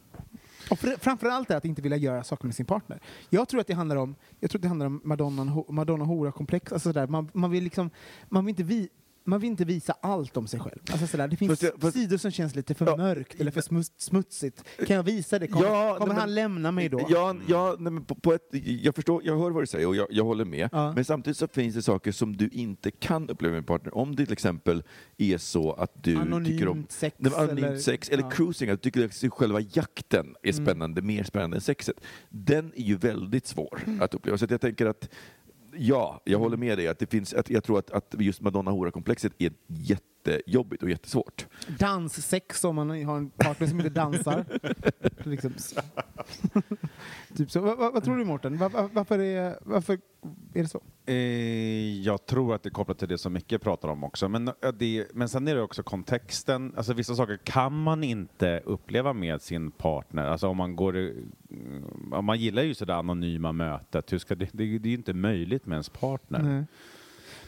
[SPEAKER 2] Och fr framförallt är att inte vilja göra saker med sin partner. Jag tror att det handlar om, jag tror att det handlar om Madonna, Madonna hora-komplex. Alltså sådär. Man, man, vill liksom, man, vill inte vi, man vill inte visa allt om sig själv. Alltså sådär. Det finns
[SPEAKER 3] Fast jag- fast-
[SPEAKER 2] sidor som känns lite för
[SPEAKER 3] Ja,
[SPEAKER 2] mörkt eller för smuts, smutsigt. Kan jag visa det? Kommer,
[SPEAKER 3] Ja,
[SPEAKER 2] kommer
[SPEAKER 3] nej,
[SPEAKER 2] han
[SPEAKER 3] men-
[SPEAKER 2] lämna mig då?
[SPEAKER 3] Ja, ja nej, men på, på ett, jag förstår, jag hör vad du säger och jag, jag håller med.
[SPEAKER 2] Ja.
[SPEAKER 3] Men samtidigt så finns det saker som du inte kan uppleva med partner. Om det till exempel är så att du
[SPEAKER 2] Anonymt
[SPEAKER 3] tycker om
[SPEAKER 2] sex
[SPEAKER 3] Nej, men anonymt
[SPEAKER 2] eller-
[SPEAKER 3] sex eller cruising, att du tycker att själva jakten är
[SPEAKER 2] Mm.
[SPEAKER 3] spännande, mer spännande än sexet. Den är ju väldigt svår
[SPEAKER 2] Mm.
[SPEAKER 3] att uppleva. Så att jag tänker att Ja, jag håller med dig. Att det finns, att jag tror att, att just Madonna Hora-komplexet är jättejobbigt och jättesvårt.
[SPEAKER 2] Danssex om man har en partner som inte dansar. liksom. typ så. Vad, vad, vad tror du Mårten? Var, var, varför, är, varför är det så?
[SPEAKER 4] Eh, jag tror att det är kopplat till det som Micke pratar om också. Men, det, men sen är det också kontexten. Alltså vissa saker kan man inte uppleva med sin partner. Alltså om man går... Om man gillar ju sådär anonyma mötet. Hur ska det, det, det är ju inte möjligt med ens partner.
[SPEAKER 2] Nej.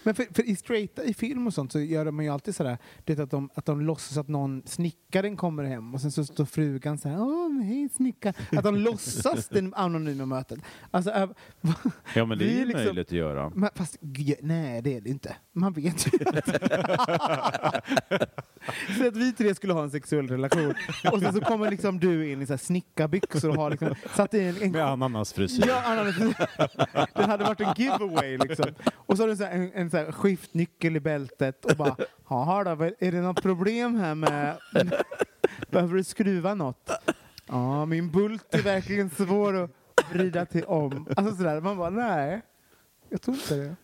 [SPEAKER 2] Men för, för i straighta, i film och sånt så gör man ju alltid sådär, du vet att de, att de låtsas att någon snickaren kommer hem och sen så står frugan såhär, åh men hej snickaren. Att de låtsas det anonyma mötet. Alltså, äh,
[SPEAKER 4] Ja men det är ju
[SPEAKER 2] liksom-
[SPEAKER 4] möjligt att göra.
[SPEAKER 2] Men fast nej, det är det inte. Man vet ju inte. Så att vi tre skulle ha en sexuell relation och sen så kommer liksom du in i så här snickarbyxor och har liksom satt i en, en
[SPEAKER 4] Med ananasfrisyr.
[SPEAKER 2] Ja, ananas. det hade varit en giveaway liksom. Och så har du så här, en, en så här skiftnyckel i bältet och bara, jaha då, är det något problem här med, behöver du skruva något? Ja, min bult är verkligen svår att vrida till om. Alltså sådär, man bara, nej, jag tror inte det.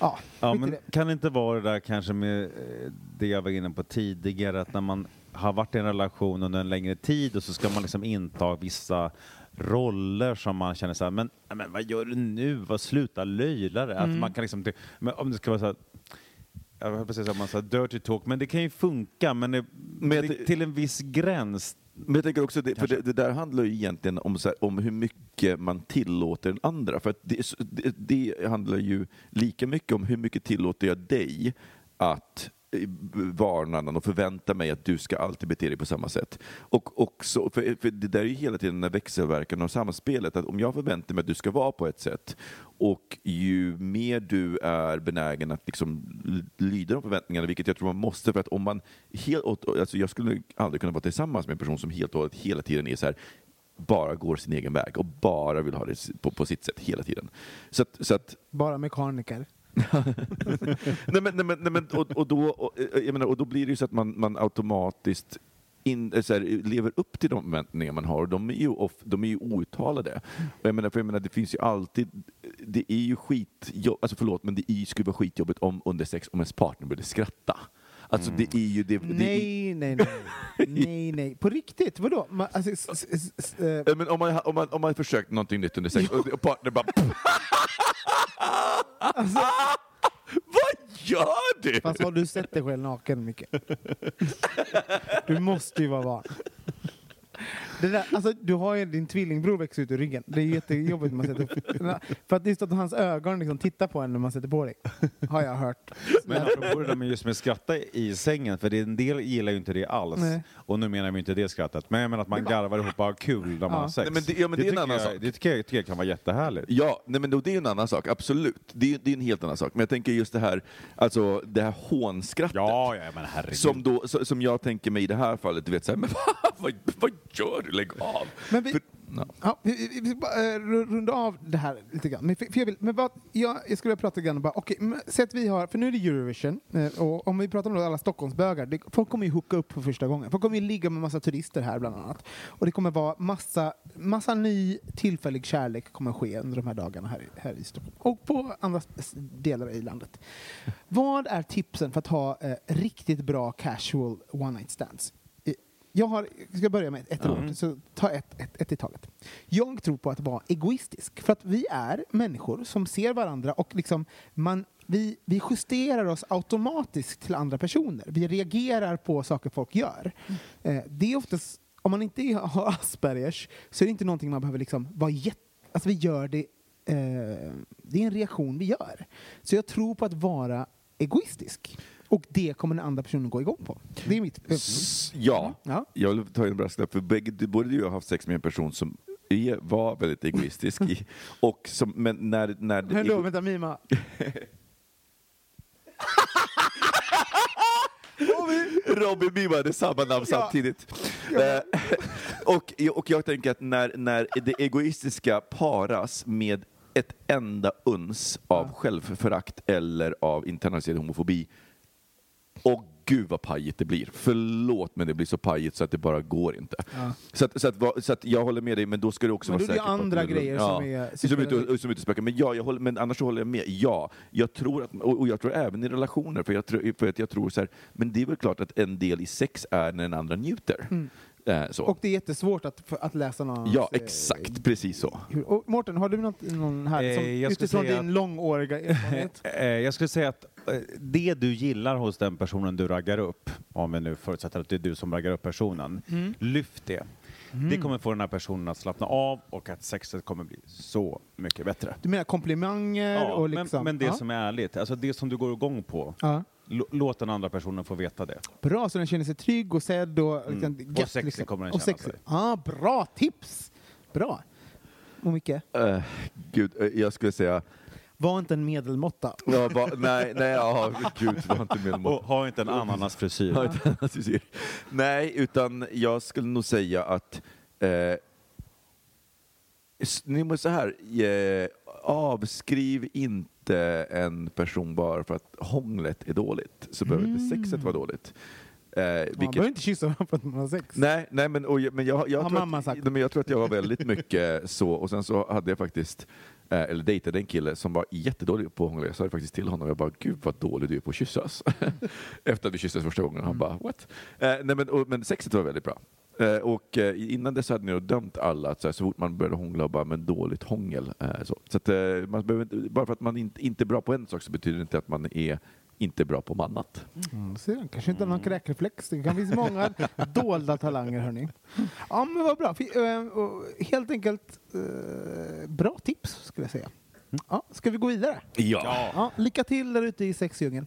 [SPEAKER 2] Ja,
[SPEAKER 4] Ja, men
[SPEAKER 2] det.
[SPEAKER 4] kan det inte vara det där kanske med eh, det jag var inne på tidigare, att när man har varit i en relation under en längre tid och så ska man liksom inta vissa roller som man känner så här, men, men vad gör du nu? Vad sluta löjla det.
[SPEAKER 2] Mm.
[SPEAKER 4] Att man kan liksom, ty- men om det ska vara så här, jag höll på att man sa dirty talk, men det kan ju funka, men, det,
[SPEAKER 3] Men
[SPEAKER 4] det, till en viss gräns.
[SPEAKER 3] Men jag tänker också, det, för det, det där handlar ju egentligen om, så här, om hur mycket man tillåter den andra. För det, det handlar ju lika mycket om hur mycket tillåter jag dig att eh, varna någon och förvänta mig att du ska alltid bete dig på samma sätt. Och också, för, för det där är ju hela tiden den här växelverkan och samspelet, att om jag förväntar mig att du ska vara på ett sätt och ju mer du är benägen att liksom lyda de förväntningarna, vilket jag tror man måste, för att om man helt, alltså jag skulle aldrig kunna vara tillsammans med en person som helt och hållet hela tiden är så här bara går sin egen väg och bara vill ha det på, på sitt sätt hela tiden. Så att, så att
[SPEAKER 2] Bara mekaniker.
[SPEAKER 3] nej men, nej men, nej men, och, och, då, och, eh, jag menar, och då blir det ju så att man, man automatiskt in, eh, så här, lever upp till de förväntningar man har. De är ju, off, de är ju outtalade. Och jag menar, för jag menar, det finns ju alltid, det är ju skit, alltså förlåt, men det är, skulle vara skitjobbigt om under sex om ens partner började skratta. Alltså det är ju det, det är,
[SPEAKER 2] Nej, nej, nej. nej, nej. På riktigt? Vadå? Man, alltså, s- s- s- s-
[SPEAKER 3] Ja, Men om man, om man, om man försökt någonting nytt under sex och, och partner bara... Vad gör du?
[SPEAKER 2] Fast har du sett dig själv naken, Micke? Du måste ju vara van. Det där, alltså, du har ju din tvillingbror växer ut ur ryggen. Det är jättejobbigt när man sätter upp. För att just att hans ögon liksom tittar på en när man sätter på dig. Har jag hört.
[SPEAKER 4] Men apropå det där med just med skratta i sängen, för det, en del gillar ju inte det alls.
[SPEAKER 2] Nej.
[SPEAKER 4] Och nu menar vi inte det skrattet, men jag menar att man garvar ihop och har kul när man
[SPEAKER 2] Ja.
[SPEAKER 4] har sex.
[SPEAKER 3] Nej, men det- ja, men det är en annan
[SPEAKER 4] jag,
[SPEAKER 3] sak.
[SPEAKER 4] Det tycker jag, tycker jag kan vara jättehärligt.
[SPEAKER 3] Ja, nej men då, det är en annan sak, absolut. Det är, det är en helt annan sak. Men jag tänker just det här, alltså det här hånskrattet.
[SPEAKER 4] Ja, ja, men herregud.
[SPEAKER 3] Som, då, som jag tänker mig i det här fallet, du vet såhär, men vad, vad, gör du? Lägg av!
[SPEAKER 2] Men vi-
[SPEAKER 3] För, Ja.
[SPEAKER 2] Ja, vi, vi, ska bara eh, ru- runda av det här lite grann. Men, för, för jag, vill, men vad, jag, jag skulle vilja prata lite grann bara, okej, men säg att vi har, för nu är det Eurovision, eh, och om vi pratar om då alla Stockholmsbögar, det, folk kommer ju hooka upp för första gången. Folk kommer ju ligga med massa turister här bland annat. Och det kommer vara massa, massa ny tillfällig kärlek kommer ske under de här dagarna här, i- här i Stockholm. Och på andra delar i landet. Vad är tipsen för att ha eh, riktigt bra casual one night stands? Jag har, ska börja med ett råd, så ta ett, ett, ett i taget. Jag tror på att vara egoistisk, för att vi är människor som ser varandra och liksom man, vi, vi justerar oss automatiskt till andra personer. Vi reagerar på saker folk gör. Eh, det är oftast, om man inte har Aspergers så är det inte någonting man behöver liksom vara jätte... Alltså vi gör det, eh, det är en reaktion vi gör. Så jag tror på att vara egoistisk. Och det kommer den andra personen gå igång på. Det är mitt...
[SPEAKER 3] Ja,
[SPEAKER 2] Ja.
[SPEAKER 3] jag vill ta in en brasklapp, för bägge, både du och jag har haft sex med en person som är, var väldigt egoistisk. I, och som, men när, när
[SPEAKER 2] Men då, vänta, Mima.
[SPEAKER 3] Robin Mima, är samma namn samtidigt. Eh, och, och jag tänker att när, när det egoistiska paras med ett enda uns av självförakt eller av internaliserad homofobi, och gud vad pajigt det blir. Förlåt men det blir så pajigt så att det bara går inte. Så, att, så, att, så att jag håller med dig, men då ska du också
[SPEAKER 2] Men
[SPEAKER 3] vara
[SPEAKER 2] då är det
[SPEAKER 3] säker
[SPEAKER 2] ju
[SPEAKER 3] på att
[SPEAKER 2] andra grejer som är-
[SPEAKER 3] som är ute, som är och spökar. Men, ja, jag håller, men annars så håller jag med. Ja, jag tror att, och, och jag tror även i relationer, för jag tror, för att jag tror så här, men det är väl klart att en del i sex är när den andra njuter. Eh, så.
[SPEAKER 2] Och det är jättesvårt att, för- att läsa någon
[SPEAKER 3] ja,
[SPEAKER 2] eh,
[SPEAKER 3] exakt, precis så.
[SPEAKER 2] Och Mårten, har du något, någon här som,
[SPEAKER 4] Eh, skulle
[SPEAKER 2] utifrån din
[SPEAKER 4] att-
[SPEAKER 2] långåriga erfarenhet?
[SPEAKER 4] Eh, Jag skulle säga att eh, det du gillar hos den personen du raggar upp, om vi nu förutsätter att det är du som raggar upp personen,
[SPEAKER 2] Mm.
[SPEAKER 4] lyft det. Det kommer få den här personen att slappna av och att sexet kommer bli så mycket bättre.
[SPEAKER 2] Du menar komplimanger
[SPEAKER 4] Ja,
[SPEAKER 2] och liksom...
[SPEAKER 4] men, men det
[SPEAKER 2] ja.
[SPEAKER 4] som är ärligt, alltså det som du går igång på,
[SPEAKER 2] Ja.
[SPEAKER 4] låt den andra personen få veta det.
[SPEAKER 2] Bra, så den känner sig trygg och sedd och... Liksom,
[SPEAKER 4] Mm. Och
[SPEAKER 2] gött,
[SPEAKER 4] sexig
[SPEAKER 2] liksom.
[SPEAKER 4] kommer den
[SPEAKER 2] och
[SPEAKER 4] känna sig.
[SPEAKER 2] Ah, bra tips! Bra. Och Micke,
[SPEAKER 3] Eh, gud, eh, jag skulle säga,
[SPEAKER 2] var inte en medelmåtta.
[SPEAKER 3] ja, va, nej, nej, ja, gud, var inte med
[SPEAKER 4] Och ha inte en ananasfrisyr.
[SPEAKER 3] Annat frisyr. Nej, utan jag skulle nog säga att eh, ni måste så här, eh, avskriv inte en person bara för att hånglet är dåligt, så behöver inte sexet vara dåligt. Eh,
[SPEAKER 2] Man
[SPEAKER 3] vilket-
[SPEAKER 2] behöver inte kyssa varandra för att man har sex.
[SPEAKER 3] Nej, nej men, och, jag- men, jag, jag,
[SPEAKER 2] Har
[SPEAKER 3] tror att, men jag tror att jag var väldigt mycket så, och sen så hade jag faktiskt, eh, eller dejtade en kille som var jättedålig på att hångla. Jag sa det faktiskt till honom, jag bara gud vad dålig du är på att kyssas. Efter att vi kysstes första gången, han bara what? Eh, nej, men, och, men sexet var väldigt bra. Eh, och innan dess hade ni dömt alla att så, här, så fort man började hångla bara men dåligt hångel. Så så att, man behöver, bara för att man inte, inte är bra på en sak så betyder det inte att man är inte bra på annat.
[SPEAKER 2] Mm, ser kanske inte har någon kräkreflex. Det kan finnas många dolda talanger, hörni. Ja, men vad bra. Eh, och Helt enkelt eh, bra tips, skulle jag säga. Ja, ska vi gå vidare?
[SPEAKER 3] Ja.
[SPEAKER 2] Ja, lycka till där ute i sexdjungeln.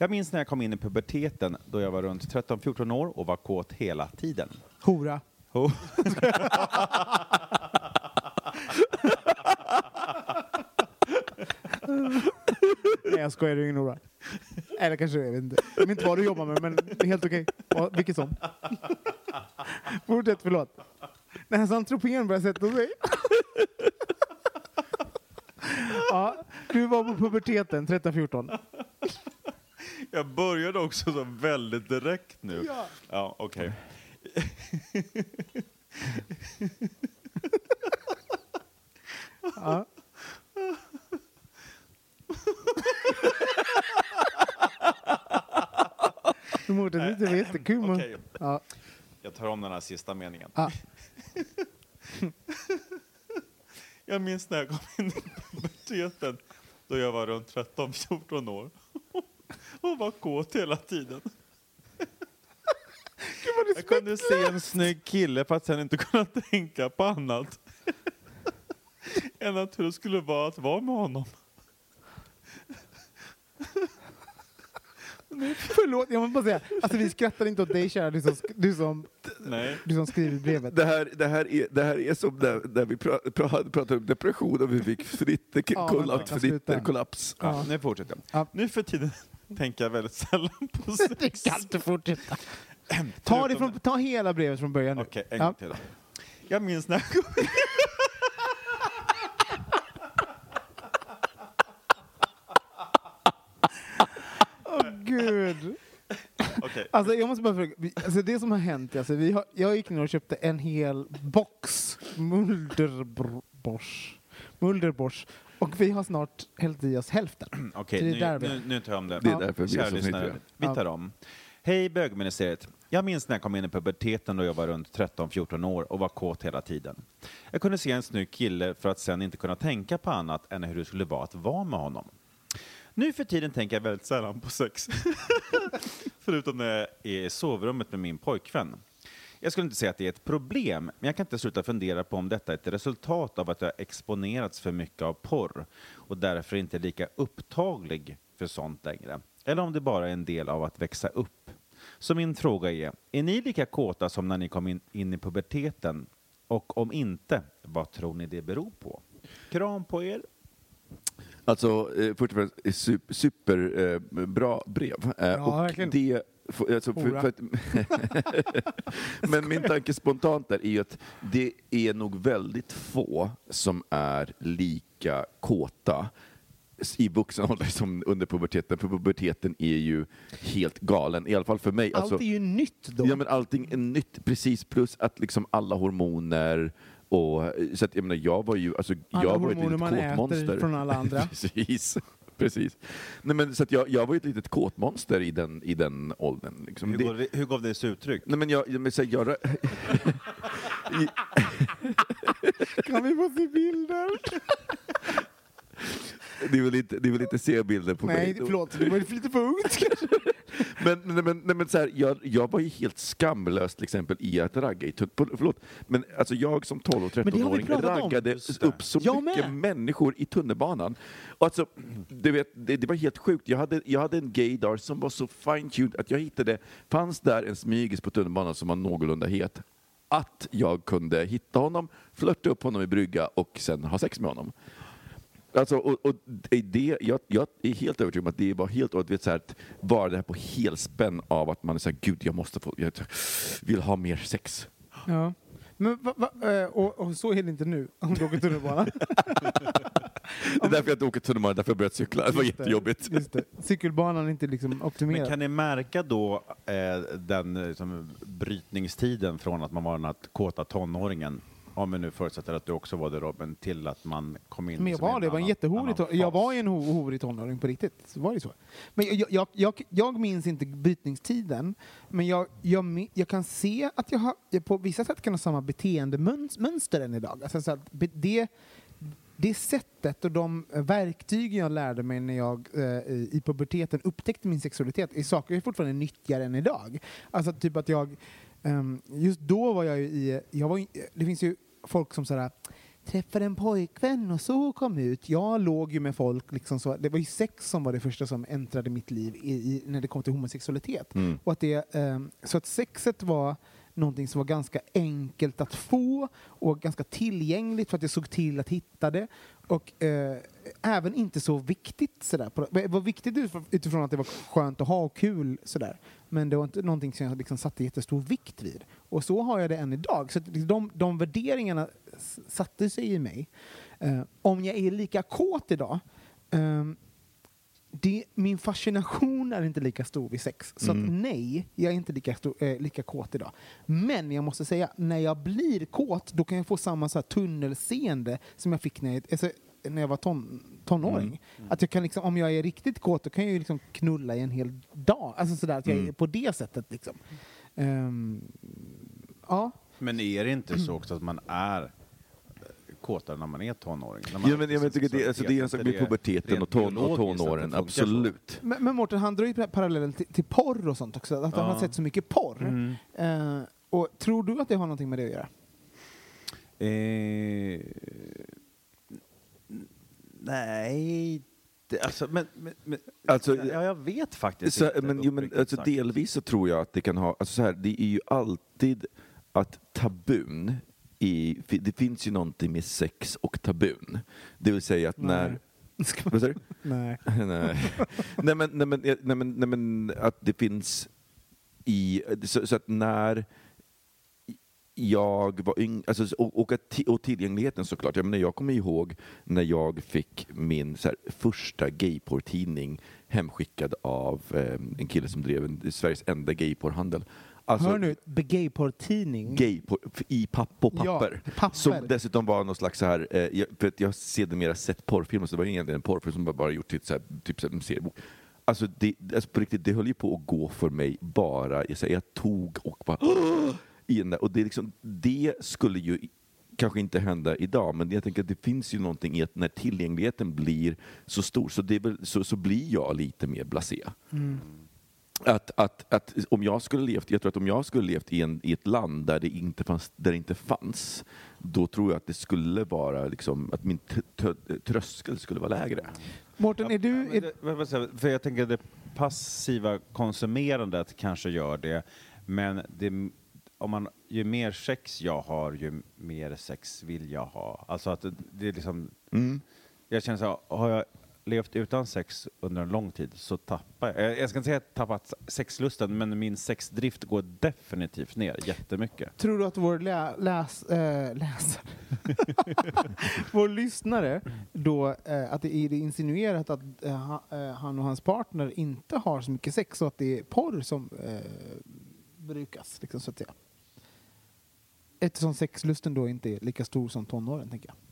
[SPEAKER 4] Jag minns när jag kom in i puberteten då jag var runt 13-14 år och var kåt hela tiden.
[SPEAKER 2] Hora.
[SPEAKER 4] Oh.
[SPEAKER 2] Nej, jag skojar. Du är ingen hora. Eller kanske jag vet inte. Jag vet inte vad du jobbar med, men det är helt okej. Ja, Vilket som. Fortsätt, förlåt. När hans antropen börjar sätta sig. ja, du var på puberteten, 13-14.
[SPEAKER 4] Jag började också så väldigt direkt nu.
[SPEAKER 2] Ja.
[SPEAKER 4] Ja, okej.
[SPEAKER 2] Ja. Mårten, det var jättekul. men-
[SPEAKER 4] Okej.
[SPEAKER 2] Ja.
[SPEAKER 4] Jag tar om den här sista meningen.
[SPEAKER 2] Ja.
[SPEAKER 4] Jag minns när jag kom in i puberteten då jag var runt 13-14 år och var kåt hela tiden. Jag kunde se en snygg kille för att sen inte kunna tänka på annat än att hur det skulle vara att vara med honom.
[SPEAKER 2] Förlåt, jag måste bara säga. Alltså, vi skrattar inte åt dig, kära du som, du som,
[SPEAKER 4] Nej.
[SPEAKER 2] du som skriver brevet.
[SPEAKER 3] Det här, det, här är, det här är som när, när vi pra, pra, pratade om depression och vi fick fritter,
[SPEAKER 2] Ja,
[SPEAKER 3] kollaps, fritter, kollaps.
[SPEAKER 4] Ja, nu fortsätter jag.
[SPEAKER 2] Ja.
[SPEAKER 4] Nu för tiden tänker jag väldigt sällan på sex.
[SPEAKER 2] kan inte fortsätta. Ta, det från, ta hela brevet från början nu.
[SPEAKER 4] Okej, en gång till då. Jag minns när jag kom in
[SPEAKER 2] Åh gud.
[SPEAKER 4] Okej.
[SPEAKER 2] Alltså jag måste bara fråga, alltså det som har hänt, alltså, vi har, jag gick ner och köpte en hel box Mulderbors. Mulderbors. Och vi har snart hällt i oss hälften.
[SPEAKER 4] Okej,
[SPEAKER 2] Så det är
[SPEAKER 4] nu,
[SPEAKER 2] där vi-
[SPEAKER 4] nu, nu tar jag om det.
[SPEAKER 3] Det är därför vi är
[SPEAKER 4] Kära
[SPEAKER 3] så
[SPEAKER 4] lyssnare, vi tar om. Hej bögministeriet. Jag minns när jag kom in i puberteten då jag var runt 13-14 år och var kåt hela tiden. Jag kunde se en snygg kille för att sen inte kunna tänka på annat än hur det skulle vara att vara med honom. Nu för tiden tänker jag väldigt sällan på sex. Förutom när jag är i sovrummet med min pojkvän. Jag skulle inte säga att det är ett problem, men jag kan inte sluta fundera på om detta är ett resultat av att jag exponerats för mycket av porr och därför inte är lika upptaglig för sånt längre. Eller om det bara är en del av att växa upp. Så min fråga är, är ni lika kåta som när ni kom in, in i puberteten? Och om inte, vad tror ni det beror på? Kram på er.
[SPEAKER 3] Alltså, eh, först och främst, eh, super, super eh, brev. Eh,
[SPEAKER 2] Ja,
[SPEAKER 3] och
[SPEAKER 2] verkligen.
[SPEAKER 3] det, för, alltså, för, för att, men min tanke spontant där är ju att det är nog väldigt få som är lika kåta i vuxen ålder som under puberteten, för puberteten är ju helt galen, i alla fall för mig.
[SPEAKER 2] Allt
[SPEAKER 3] Alltså,
[SPEAKER 2] är ju nytt då.
[SPEAKER 3] Ja, men allting är nytt, precis. Plus att liksom alla hormoner och... Så att, jag menar, jag var ju... Alltså,
[SPEAKER 2] Alla
[SPEAKER 3] jag var ett litet
[SPEAKER 2] man äter
[SPEAKER 3] kåtmonster.
[SPEAKER 2] från alla andra.
[SPEAKER 3] precis. Precis. Nej, men, så att jag, jag var ju ett litet kåtmonster i den, i den åldern. Liksom.
[SPEAKER 4] Hur,
[SPEAKER 3] Det-
[SPEAKER 4] hur gav det sig uttryck?
[SPEAKER 3] Nej, men jag, men, så här, jag,
[SPEAKER 2] Kan vi få se bilder?
[SPEAKER 3] ni, vill inte, ni vill inte se bilder på mig?
[SPEAKER 2] Nej, förlåt. Det var lite för ungt kanske.
[SPEAKER 3] Men, men, nej, men så här, jag, jag var ju helt skamlös till exempel i att ragga i tun- på- Förlåt, men alltså jag som 12 och
[SPEAKER 2] Men det har vi
[SPEAKER 3] 13-åring
[SPEAKER 2] pratat om.
[SPEAKER 3] raggade upp så
[SPEAKER 2] Jag
[SPEAKER 3] mycket
[SPEAKER 2] med.
[SPEAKER 3] människor i tunnelbanan. Och alltså, du vet, det, det var helt sjukt. Jag hade, jag hade en gaydar som var så fine-tuned att jag hittade, fanns där en smygis på tunnelbanan som var någorlunda het, att jag kunde hitta honom, flörta upp honom i brygga och sen ha sex med honom. Alltså, och, och det- jag, jag är helt övertygad om att det var helt och vet, så här, att vara det här på helspänn av att man är så här, gud jag måste få, jag vill ha mer sex.
[SPEAKER 2] Ja. Men va, va, eh, och, och så är det inte nu, om du åker tunnelbana.
[SPEAKER 3] Det är därför jag inte åker tunnelbana, därför jag börjat cykla. Det var
[SPEAKER 2] Just
[SPEAKER 3] jättejobbigt.
[SPEAKER 2] Just det. Cykelbanan är inte liksom optimerad.
[SPEAKER 4] Men kan ni märka då eh, den liksom, brytningstiden från att man var den här kåta tonåringen, om vi nu förutsätter att du också var det Robin, till att man kom in
[SPEAKER 2] Men jag var det, jag var en jättehorig Jag var en ho- horig tonåring på riktigt. Var det så. Men jag, jag, jag, jag minns inte brytningstiden, men jag, jag, jag kan se att jag, har, jag på vissa sätt kan ha samma beteendemönster än idag. Alltså, så att det, det sättet och de verktyg jag lärde mig när jag eh, i puberteten upptäckte min sexualitet är saker jag fortfarande nyttjar än idag. Alltså typ att jag, ehm, just då var jag ju i, jag var, det finns ju folk som sådär träffade en pojkvän och så kom ut. Jag låg ju med folk, liksom så, det var ju sex som var det första som äntrade mitt liv i, i, när det kom till homosexualitet.
[SPEAKER 3] Mm.
[SPEAKER 2] Och att det, ehm, så att sexet var någonting som var ganska enkelt att få och ganska tillgängligt för att jag såg till att hitta det. Och eh, även inte så viktigt sådär. Det var viktigt utifrån- att det var skönt att ha och kul sådär. Men det var inte någonting som jag liksom satte jättestor vikt vid. Och så har jag det än idag. Så liksom de, de värderingarna satte sig i mig. Eh, om jag är lika kåt idag ehm, det, min fascination är inte lika stor vid sex. Så att nej, jag är inte lika, stor, eh, lika kåt idag. Men jag måste säga, när jag blir kåt, då kan jag få samma så här, tunnelseende som jag fick när jag, alltså, när jag var ton, tonåring. Att jag kan liksom, om jag är riktigt kåt, då kan jag ju liksom knulla i en hel dag. Alltså sådär, att jag är på det sättet liksom. Ehm, ja.
[SPEAKER 4] Men är det inte så också att man är kåtare när man är tonåring? När man
[SPEAKER 3] Ja, men, jag men, tycker det, alltså, det är en sak med puberteten och, ton, och tonåren, absolut.
[SPEAKER 2] Men, men Mårten, han drar ju parallellen till, till porr och sånt också. Att han har sett så mycket porr. Eh, och tror du att det har någonting med det att göra?
[SPEAKER 4] Eh, nej, det, alltså, men, men, men
[SPEAKER 3] Alltså,
[SPEAKER 4] ja, jag vet faktiskt
[SPEAKER 3] Så,
[SPEAKER 4] inte.
[SPEAKER 3] men, jo, men, alltså,
[SPEAKER 4] sagt.
[SPEAKER 3] delvis så tror jag att det kan ha, alltså, så här, det är ju alltid att tabun, i, det finns ju någonting med sex och tabun. Det vill säga att när...
[SPEAKER 2] Ska
[SPEAKER 3] Vad sa du?
[SPEAKER 2] Nej.
[SPEAKER 3] nej. nej, men, nej, men, nej, men, nej men att det finns i, så, så att när jag var yngre, alltså, och, och, och tillgängligheten såklart. Jag, menar, jag kommer ihåg när jag fick min så här, första gayporrtidning hemskickad av eh, en kille som drev en, Sveriges enda gayporrhandel. Alltså,
[SPEAKER 2] Hör nu, gayporr-tidning.
[SPEAKER 3] gay i papp på
[SPEAKER 2] Ja,
[SPEAKER 3] papper.
[SPEAKER 2] papper.
[SPEAKER 3] Som dessutom var någon slags så här, eh, jag, för jag har sedermera sett porrfilmer, så det var egentligen en porrfilm som bara, gjort till så här, typ så här, en seriebok. Alltså, det, alltså på riktigt, det höll ju på att gå för mig bara, jag, säger, jag tog och bara i den där, och det, liksom, det skulle ju kanske inte hända idag, men jag tänker att det finns ju någonting i att när tillgängligheten blir så stor så, det så, så blir jag lite mer blasé. Att, att, att om jag skulle levt, jag tror att om jag skulle levt i, en, i ett land där det, inte fanns, där det inte fanns, då tror jag att det skulle vara liksom, att min tröskel skulle vara lägre.
[SPEAKER 2] Mårten, är du... Är,
[SPEAKER 4] det-? För jag tänker att det passiva konsumerandet kanske gör det, men det, om man, ju mer sex jag har, ju mer sex vill jag ha. Alltså att det, det är liksom... Jag känner så här, har jag levt utan sex under en lång tid så tappar jag... Jag ska inte säga att jag tappat sexlusten, men min sexdrift går definitivt ner jättemycket.
[SPEAKER 2] tror du att vår lä, läs, äh, läsare, vår lyssnare, då, äh, att det är insinuerat att äh, han och hans partner inte har så mycket sex och att det är porr som brukas, liksom, så att säga. Eftersom sexlusten då inte är lika stor som tonåren, tänker jag.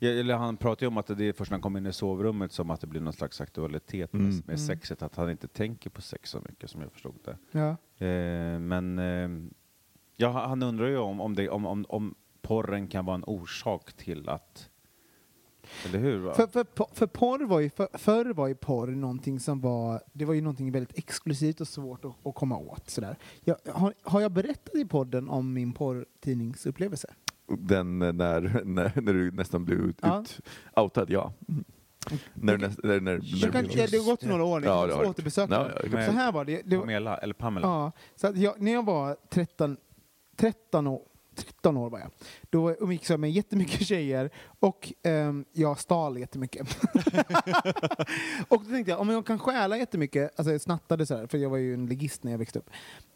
[SPEAKER 4] Eller han pratar ju om att det är först när han kommer in i sovrummet som att det blir någon slags aktualitet med,
[SPEAKER 3] Mm.
[SPEAKER 4] med sexet, att han inte tänker på sex så mycket som jag förstod det.
[SPEAKER 2] Ja.
[SPEAKER 4] Eh, men eh, ja, han undrar ju om, om, det, om, om, om porren kan vara en orsak till att... Eller hur?
[SPEAKER 2] För, för, för porr var ju, för, förr var ju porr någonting som var, det var ju någonting väldigt exklusivt och svårt att, att komma åt. Sådär. Jag, har, har jag berättat i podden om min porrtidningsupplevelse?
[SPEAKER 3] Den när, när, när du nästan blev ut,
[SPEAKER 2] Ja.
[SPEAKER 3] ut, outad, ja. Mm. När, när, när, när,
[SPEAKER 2] Jag kan, ja, det har gått några år
[SPEAKER 3] Ja,
[SPEAKER 2] jag återbesöka
[SPEAKER 3] Ja, ja,
[SPEAKER 2] Så här var det. det var,
[SPEAKER 4] Pamela, eller Pamela?
[SPEAKER 2] ja, så jag, när jag var 13, 13 år 13 år var jag. Då umgicks jag med jättemycket tjejer och ehm, jag stal jättemycket. och då tänkte jag, om jag kan stjäla jättemycket, alltså jag snattade sådär, för jag var ju en ligist när jag växte upp.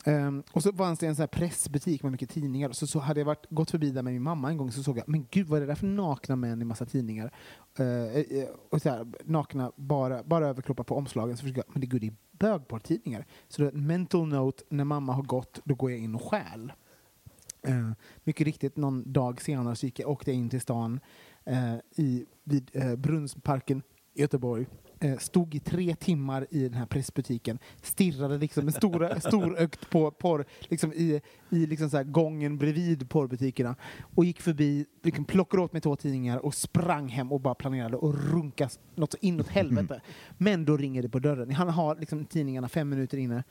[SPEAKER 2] Ehm, och så fanns det en sån här pressbutik med mycket tidningar. Så, så hade jag varit, gått förbi där med min mamma en gång så såg jag, men gud vad är det där för nakna män i massa tidningar? Eh, eh, eh och så här, nakna, bara, bara överkroppar på omslagen. Så försökte jag, men det, gud, det är bögporrtidningar. Så då, mental note, när mamma har gått, då går jag in och stjäl. Eh, mycket riktigt, någon dag senare så gick jag, åkte jag in till stan eh, i, vid eh, Brunnsparken i Göteborg. Eh, stod i tre timmar i den här pressbutiken, stirrade liksom med stora, storögt på porr liksom i, i liksom så gången bredvid porrbutikerna och gick förbi, liksom plockade åt mig två tidningar och sprang hem och bara planerade att runka något så inåt helvete. Men då ringer det på dörren. Han har liksom tidningarna fem minuter inne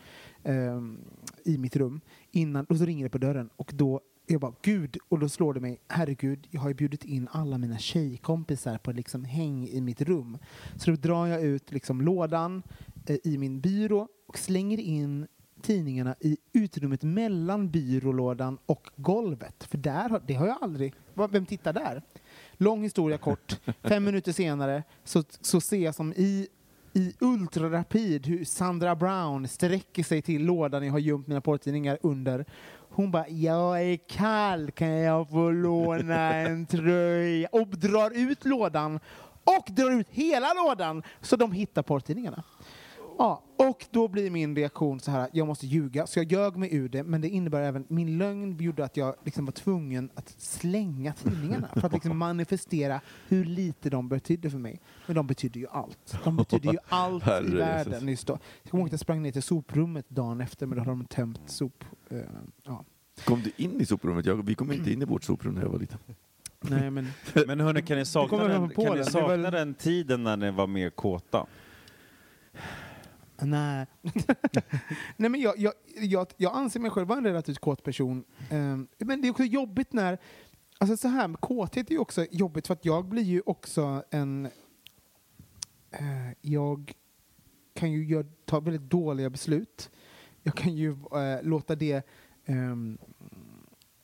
[SPEAKER 2] ehm, i mitt rum innan, och så ringer det på dörren och då jag bara, gud, och då slår det mig, herregud, jag har ju bjudit in alla mina tjejkompisar på liksom häng i mitt rum. Så då drar jag ut liksom lådan eh, i min byrå och slänger in tidningarna i utrymmet mellan byrålådan och golvet. För där har, det har jag aldrig... Vem tittar där? Lång historia kort. Fem minuter senare så, så ser jag som i, i ultrarapid hur Sandra Brown sträcker sig till lådan jag har gömt mina porrtidningar under. Hon bara ”Jag är kall, kan jag få låna en tröja?” och drar ut lådan och drar ut hela lådan så de hittar porrtidningarna. Ja, och då blir min reaktion så här, jag måste ljuga. Så jag ljög mig ur det, men det innebär även, min lögn gjorde att jag liksom var tvungen att slänga tidningarna för att liksom manifestera hur lite de betydde för mig. Men de betydde ju allt. De betydde ju allt i världen. Just då. Jag kommer ihåg att jag sprang ner till soprummet dagen efter, men då hade de tömt sop... eh, ja.
[SPEAKER 3] Kom du in i soprummet? Jag, vi kom inte in i vårt soprum när jag var liten.
[SPEAKER 2] Nej, men...
[SPEAKER 4] Men hörni, kan ni sakna, den, kan ni sakna den tiden när ni var mer kåta?
[SPEAKER 2] Nej. Nej men jag, jag, jag, jag anser mig själv vara en relativt kåt person. Um, men det är också jobbigt när... Alltså så här, med kåthet är ju också jobbigt för att jag blir ju också en... Uh, jag kan ju gör, ta väldigt dåliga beslut. Jag kan ju uh, låta det... Um,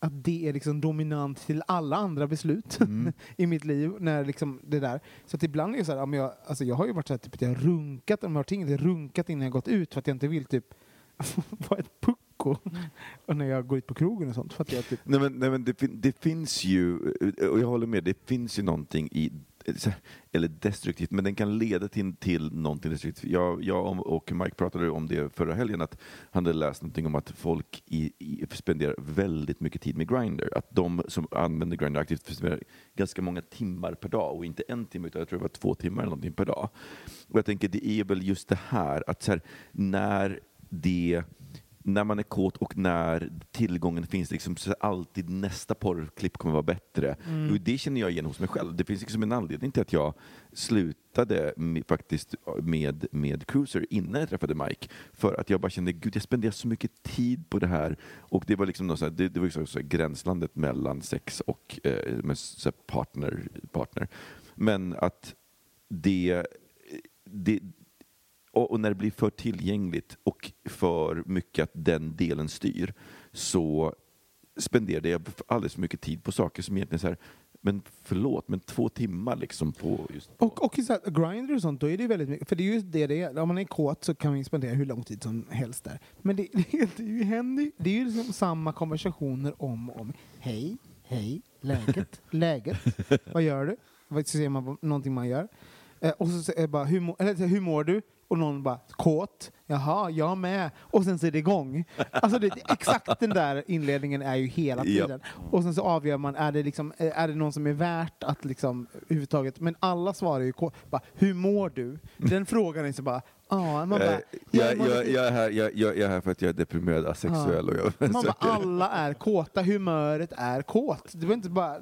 [SPEAKER 2] att det är liksom dominant till alla andra beslut i mitt liv. När liksom det där. Så att ibland är det så här, jag, alltså jag har ju varit så här, typ, att jag har runkat, om jag har har runkat innan jag gått ut för att jag inte vill typ vara ett pucko. Och när jag går ut på krogen och sånt. För att jag typ,
[SPEAKER 3] Nej men, nej, men det, fin- det finns ju, och jag håller med, det finns ju någonting i här, eller destruktivt, men den kan leda till, till någonting destruktivt. Jag, jag och Mike pratade om det förra helgen, att han hade läst någonting om att folk i, i, spenderar väldigt mycket tid med Grindr. Att de som använder Grindr aktivt spenderar ganska många timmar per dag, och inte en timme, utan jag tror det var två timmar eller någonting per dag. Och jag tänker, det är väl just det här, att så här, när det när man är kåt och när tillgången finns, liksom, så alltid nästa porrklipp kommer vara bättre. Och det känner jag igen hos mig själv. Det finns liksom en anledning till att jag slutade med, faktiskt med, med Cruiser innan jag träffade Mike. För att jag bara kände, gud jag spenderar så mycket tid på det här. Och det var liksom något så här, det, det var ju så gränslandet mellan sex och eh, med partner, partner. Men att det, det, och, och när det blir för tillgängligt och för mycket att den delen styr så spenderade jag alldeles för mycket tid på saker som egentligen så här, men förlåt, men två timmar liksom på just...
[SPEAKER 2] och, och i så här, Grindr och sånt, då är det ju väldigt mycket, för det är ju det det är. Om man är kåt så kan man spendera hur lång tid som helst där. Men det, det, det, är ju händer, det är ju liksom samma konversationer om och om. Hej, hej, läget, läget, vad gör du? Vad ser man på någonting man gör? Eh, och så säger jag bara, hur, eller, hur mår du? Och någon bara, kåt? Jaha, jag med. Och sen så är det igång. Alltså det, exakt den där inledningen är ju hela
[SPEAKER 3] Ja.
[SPEAKER 2] tiden. Och sen så avgör man, är det, liksom, är det någon som är värt att liksom överhuvudtaget, men alla svarar ju kåt. Bara, hur mår du? Den frågan är så bara, ja, man bara,
[SPEAKER 3] Eh, jag, är här, jag, är här för att jag är deprimerad, asexuell och jag
[SPEAKER 2] man bara, alla är kåta, humöret är kåt. Det var inte bara,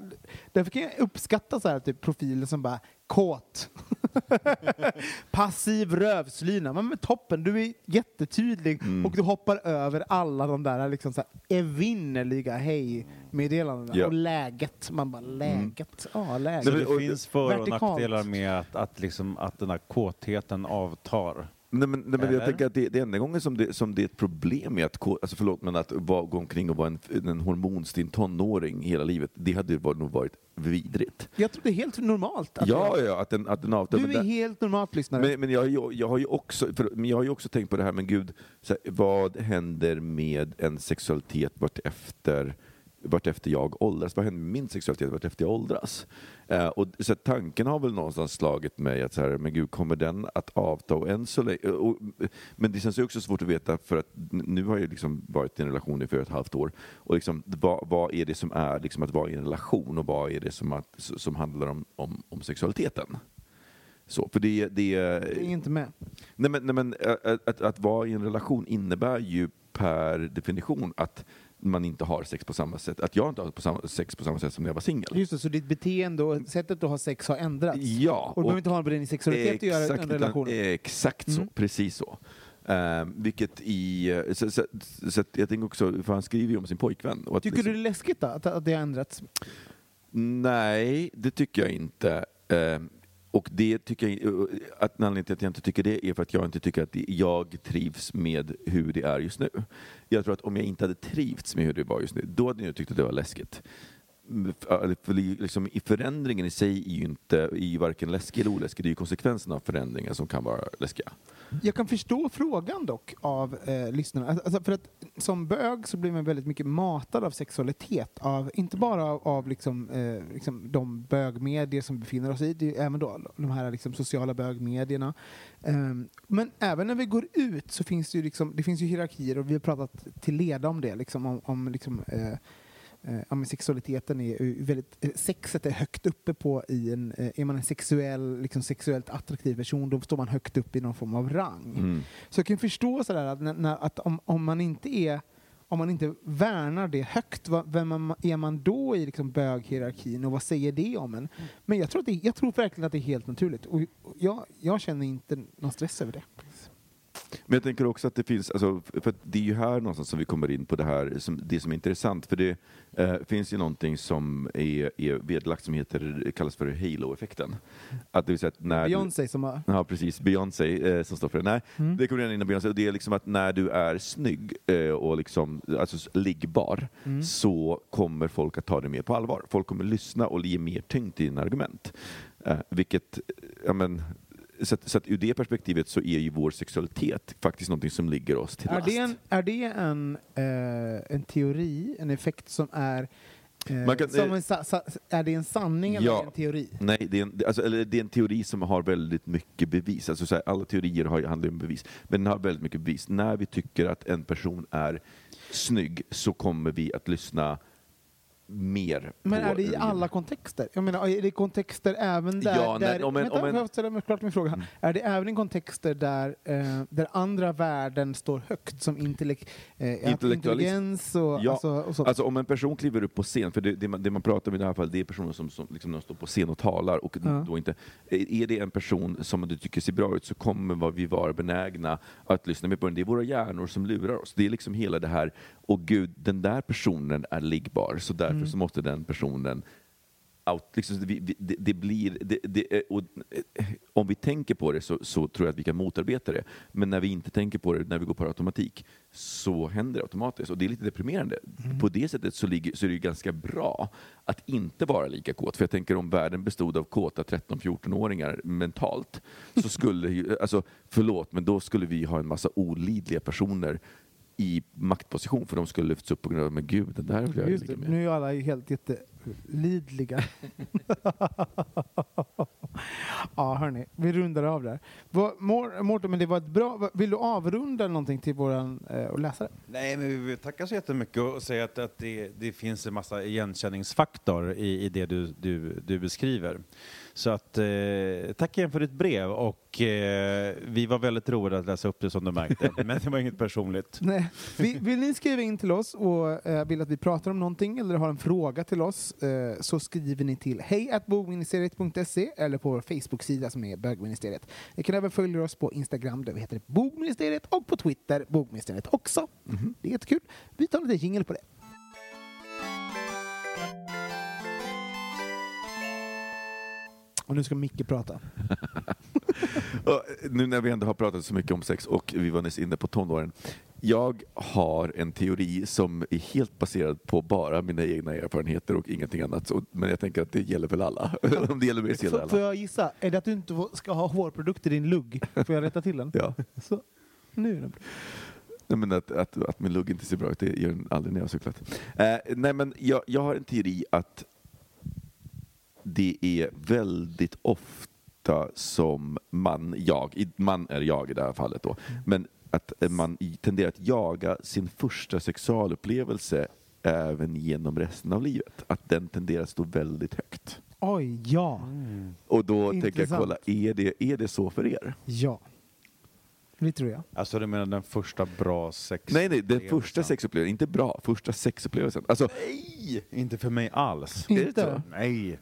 [SPEAKER 2] därför kan jag uppskatta så här, typ, profiler som bara kåt. Passiv rövslyna. Men, men toppen, du är jättetydlig
[SPEAKER 3] Mm.
[SPEAKER 2] och du hoppar över alla de där liksom, så här, evinnerliga hej-meddelandena.
[SPEAKER 3] Ja.
[SPEAKER 2] Och läget. Man bara, läget. Ja, läget.
[SPEAKER 4] Så det
[SPEAKER 3] och-
[SPEAKER 4] finns för och nackdelar med att, att, liksom, att den här kåtheten avtar.
[SPEAKER 3] Nej, men, nej, men jag tänker att det, det enda gången som det, som det är ett problem med att, alltså förlåt, men att vara, gå omkring och vara en, en hormonstinn tonåring hela livet, det hade varit, nog varit vidrigt.
[SPEAKER 2] Jag tror det är helt normalt. Att
[SPEAKER 3] Ja,
[SPEAKER 2] jag,
[SPEAKER 3] ja, att den, att den avtar.
[SPEAKER 2] du är
[SPEAKER 3] där-
[SPEAKER 2] helt normalt lyssnare.
[SPEAKER 3] Men, men jag, ju- jag, har ju också, för, men jag har ju också tänkt på det här, men gud, här, vad händer med en sexualitet vart efter, vart efter jag åldras? Vad händer med min sexualitet vart efter jag åldras? Eh, och, så att tanken har väl någonstans slagit mig att så här, men gud, kommer den att avta? Och än så länge, och, men det känns ju också svårt att veta, för att nu har jag liksom varit i en relation i fyra och ett halvt år. Och liksom, vad, vad är det som är liksom att vara i en relation och vad är det som, att, som handlar om, om, om sexualiteten? Så, för det, det,
[SPEAKER 2] Jag är inte med.
[SPEAKER 3] Nej men, nej, men ä- att, att vara i en relation innebär ju per definition att man inte har sex på samma sätt. Att jag inte har på samma, sex på samma sätt som när jag var singel.
[SPEAKER 2] Just det, så ditt beteende och sättet att ha sex har ändrats?
[SPEAKER 3] Ja.
[SPEAKER 2] Och du behöver inte ha med din sexualitet att göra
[SPEAKER 3] exakt,
[SPEAKER 2] en relation?
[SPEAKER 3] Utan, exakt så,
[SPEAKER 2] Mm.
[SPEAKER 3] precis så. Eh, vilket i... eh, Så, så, så att jag tänker också, för han skriver ju om sin pojkvän. Att
[SPEAKER 2] Tycker
[SPEAKER 3] liksom-
[SPEAKER 2] du det är läskigt då, att, att det har ändrats?
[SPEAKER 3] Nej, det tycker jag inte. Eh, och det tycker jag, eh, eh, att anledningen till att jag inte tycker det är för att jag inte tycker att jag trivs med hur det är just nu. Jag tror att om jag inte hade trivts med hur det var just nu, då hade jag tyckt att det var läskigt. För- liksom, i förändringen i sig är ju inte i varken läskig eller oläskig, det är ju konsekvenserna av förändringen som kan vara läskiga.
[SPEAKER 2] Jag kan förstå frågan dock av eh, lyssnarna. Alltså, alltså, för att som bög så blir man väldigt mycket matad av sexualitet. Av, inte bara av, av liksom, eh, liksom de bögmedier som vi befinner oss i, det är ju även då de här liksom, sociala bögmedierna. Eh, men även när vi går ut så finns det ju, liksom, det finns ju hierarkier och vi har pratat till leda om det. Liksom, om, om liksom, eh, Eh, ja, men sexualiteten är väldigt, eh, sexet är högt uppe på i en, eh, är man en sexuell, liksom sexuellt attraktiv person då står man högt upp i någon form av rang.
[SPEAKER 3] Mm.
[SPEAKER 2] Så jag kan förstå sådär att, när, att om, om man inte är om man inte värnar det högt, vad, vem man, är man då i liksom böghierarkin och vad säger det om en? Men jag tror, att det, jag tror verkligen att det är helt naturligt och jag, jag känner inte någon stress över det.
[SPEAKER 3] Men jag tänker också att det finns, alltså, för det är ju här någonstans som vi kommer in på det här, som, det som är intressant, för det eh, finns ju någonting som är, är vedlagt som heter, kallas för halo-effekten. Att det vill säga att när du-
[SPEAKER 2] Beyoncé som har...
[SPEAKER 3] Ja, precis. Beyoncé eh, som står för det. Nej,
[SPEAKER 2] Mm.
[SPEAKER 3] det kommer redan innan Beyoncé. Och det är liksom att när du är snygg eh, och liksom, alltså liggbar
[SPEAKER 2] Mm.
[SPEAKER 3] så kommer folk att ta det mer på allvar. Folk kommer lyssna och ge mer tyngd till dina argument. Eh, vilket, ja men, så att, så att ur det perspektivet så är ju vår sexualitet faktiskt någonting som ligger oss till
[SPEAKER 2] Är
[SPEAKER 3] last.
[SPEAKER 2] det en, är det en, eh, en teori, en effekt som är eh,
[SPEAKER 3] kan-
[SPEAKER 2] som
[SPEAKER 3] eh,
[SPEAKER 2] en, sa, sa, är det en sanning eller
[SPEAKER 3] Ja.
[SPEAKER 2] är en teori?
[SPEAKER 3] Nej, det är, en, alltså, eller det är en teori som har väldigt mycket bevis. Alltså, så här, alla teorier har, handlar om bevis, men den har väldigt mycket bevis. När vi tycker att en person är snygg så kommer vi att lyssna mer
[SPEAKER 2] Men är det i alla kontexter? Jag menar, är det kontexter även där...
[SPEAKER 3] Ja, nej,
[SPEAKER 2] där
[SPEAKER 3] om en-
[SPEAKER 2] vänta,
[SPEAKER 3] om en-
[SPEAKER 2] får jag ställa mig klart min fråga?
[SPEAKER 3] Mm.
[SPEAKER 2] Är det även i kontexter där, eh, där andra värden står högt, som intellek, eh, intelligens och,
[SPEAKER 3] Ja,
[SPEAKER 2] alltså, och sånt?
[SPEAKER 3] Alltså om en person kliver upp på scen, för det, det, man, det man pratar om i det här fallet, det är personer som, som liksom, står på scen och talar. Och
[SPEAKER 2] Ja.
[SPEAKER 3] då inte, är det en person som du tycker ser bra ut så kommer vad vi vara benägna att lyssna mer på den. Det är våra hjärnor som lurar oss. Det är liksom hela det här, och gud, den där personen är liggbar, så därför
[SPEAKER 2] Mm.
[SPEAKER 3] Så måste den personen out, liksom, vi, vi, det, det blir, det, det, är- och, eh, om vi tänker på det så, så tror jag att vi kan motarbeta det. Men när vi inte tänker på det, när vi går på automatik, så händer det automatiskt. Och det är lite deprimerande. På det sättet så, ligger, så är det ju ganska bra att inte vara lika kåt. För jag tänker om världen bestod av kåta 13-14-åringar mentalt, så skulle ju, alltså förlåt, men då skulle vi ha en massa olidliga personer i maktposition, för de skulle lyfts upp på grund av, men gud, där vill jag
[SPEAKER 2] Just det,
[SPEAKER 3] med.
[SPEAKER 2] nu är alla helt jättelidliga. ja, hörni, vi rundar av där. Mårten, men det var ett bra... Vill du avrunda någonting till våran eh, läsare?
[SPEAKER 4] Nej, men vi vill tacka så jättemycket och säga att, att det, det finns en massa igenkänningsfaktor i, i det du, du, du beskriver. Så att, eh, tack igen för ditt brev och eh, vi var väldigt roliga att läsa upp det som du märkte, men det var inget personligt.
[SPEAKER 2] Nej. Vi, vill ni skriva in till oss och eh, vill att vi pratar om någonting eller har en fråga till oss eh, så skriver ni till hejatbogministeriet.se eller på vår Facebook-sida som är bögministeriet. Ni kan även följa oss på Instagram där vi heter bogministeriet och på Twitter bogministeriet också. Det är jättekul. Vi tar lite jingel på det. Och nu ska Micke prata.
[SPEAKER 3] Och nu när vi ändå har pratat så mycket om sex och vi var nyss inne på tonåren. Jag har en teori som är helt baserad på bara mina egna erfarenheter och ingenting annat. Men jag tänker att det gäller väl alla. Om det gäller mig så gäller det
[SPEAKER 2] Får,
[SPEAKER 3] alla.
[SPEAKER 2] jag gissa? Är det att du inte ska ha hårprodukt i din lugg? Får jag rätta till den?
[SPEAKER 3] Ja.
[SPEAKER 2] Så, nu är den bra.
[SPEAKER 3] Nej, men att, att, att min lugg inte ser bra ut, det gör den aldrig när jag har cyklat. Eh, nej, men jag, jag har en teori att det är väldigt ofta som man, jag, i- man är jag i det här fallet då, men att man tenderar att jaga sin första sexualupplevelse även genom resten av livet. Att den tenderar att stå väldigt högt.
[SPEAKER 2] Oj, ja.
[SPEAKER 3] Och då tänker jag
[SPEAKER 2] Intressant.
[SPEAKER 3] kolla, är det, är det så för er?
[SPEAKER 2] Ja. Det tror jag.
[SPEAKER 4] Alltså du menar den första bra sex...
[SPEAKER 3] Nej, nej, den första sexupplevelsen, inte bra, första sexupplevelsen. Alltså,
[SPEAKER 4] Nej, inte för mig alls.
[SPEAKER 2] Inte?
[SPEAKER 4] Nej,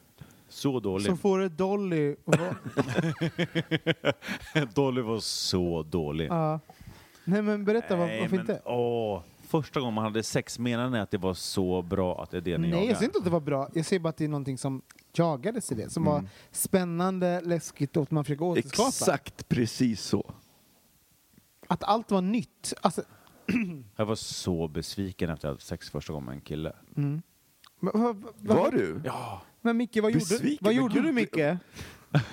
[SPEAKER 4] så dålig.
[SPEAKER 2] Så får du Dolly. och vad-
[SPEAKER 4] Dolly var så dålig.
[SPEAKER 2] Ja. Nej men berätta, var,
[SPEAKER 4] Nej,
[SPEAKER 2] varför
[SPEAKER 4] men,
[SPEAKER 2] inte?
[SPEAKER 4] Åh, första gången man hade sex, menar ni att det var så bra att det är det ni
[SPEAKER 2] Nej,
[SPEAKER 4] jagar?
[SPEAKER 2] jag säger inte att det var bra. Jag säger bara att det är någonting som jagades i det. Som var spännande, läskigt och att man försöker återskapa.
[SPEAKER 3] Exakt precis så.
[SPEAKER 2] Att allt var nytt. Alltså,
[SPEAKER 4] Jag var så besviken efter att jag hade sex första gången med en kille.
[SPEAKER 2] men, vad- vad- vad-
[SPEAKER 3] Var du?
[SPEAKER 4] Ja.
[SPEAKER 2] Men Micke, vad gjorde,
[SPEAKER 3] Besviken?
[SPEAKER 2] vad
[SPEAKER 3] Men
[SPEAKER 2] gjorde du Micke?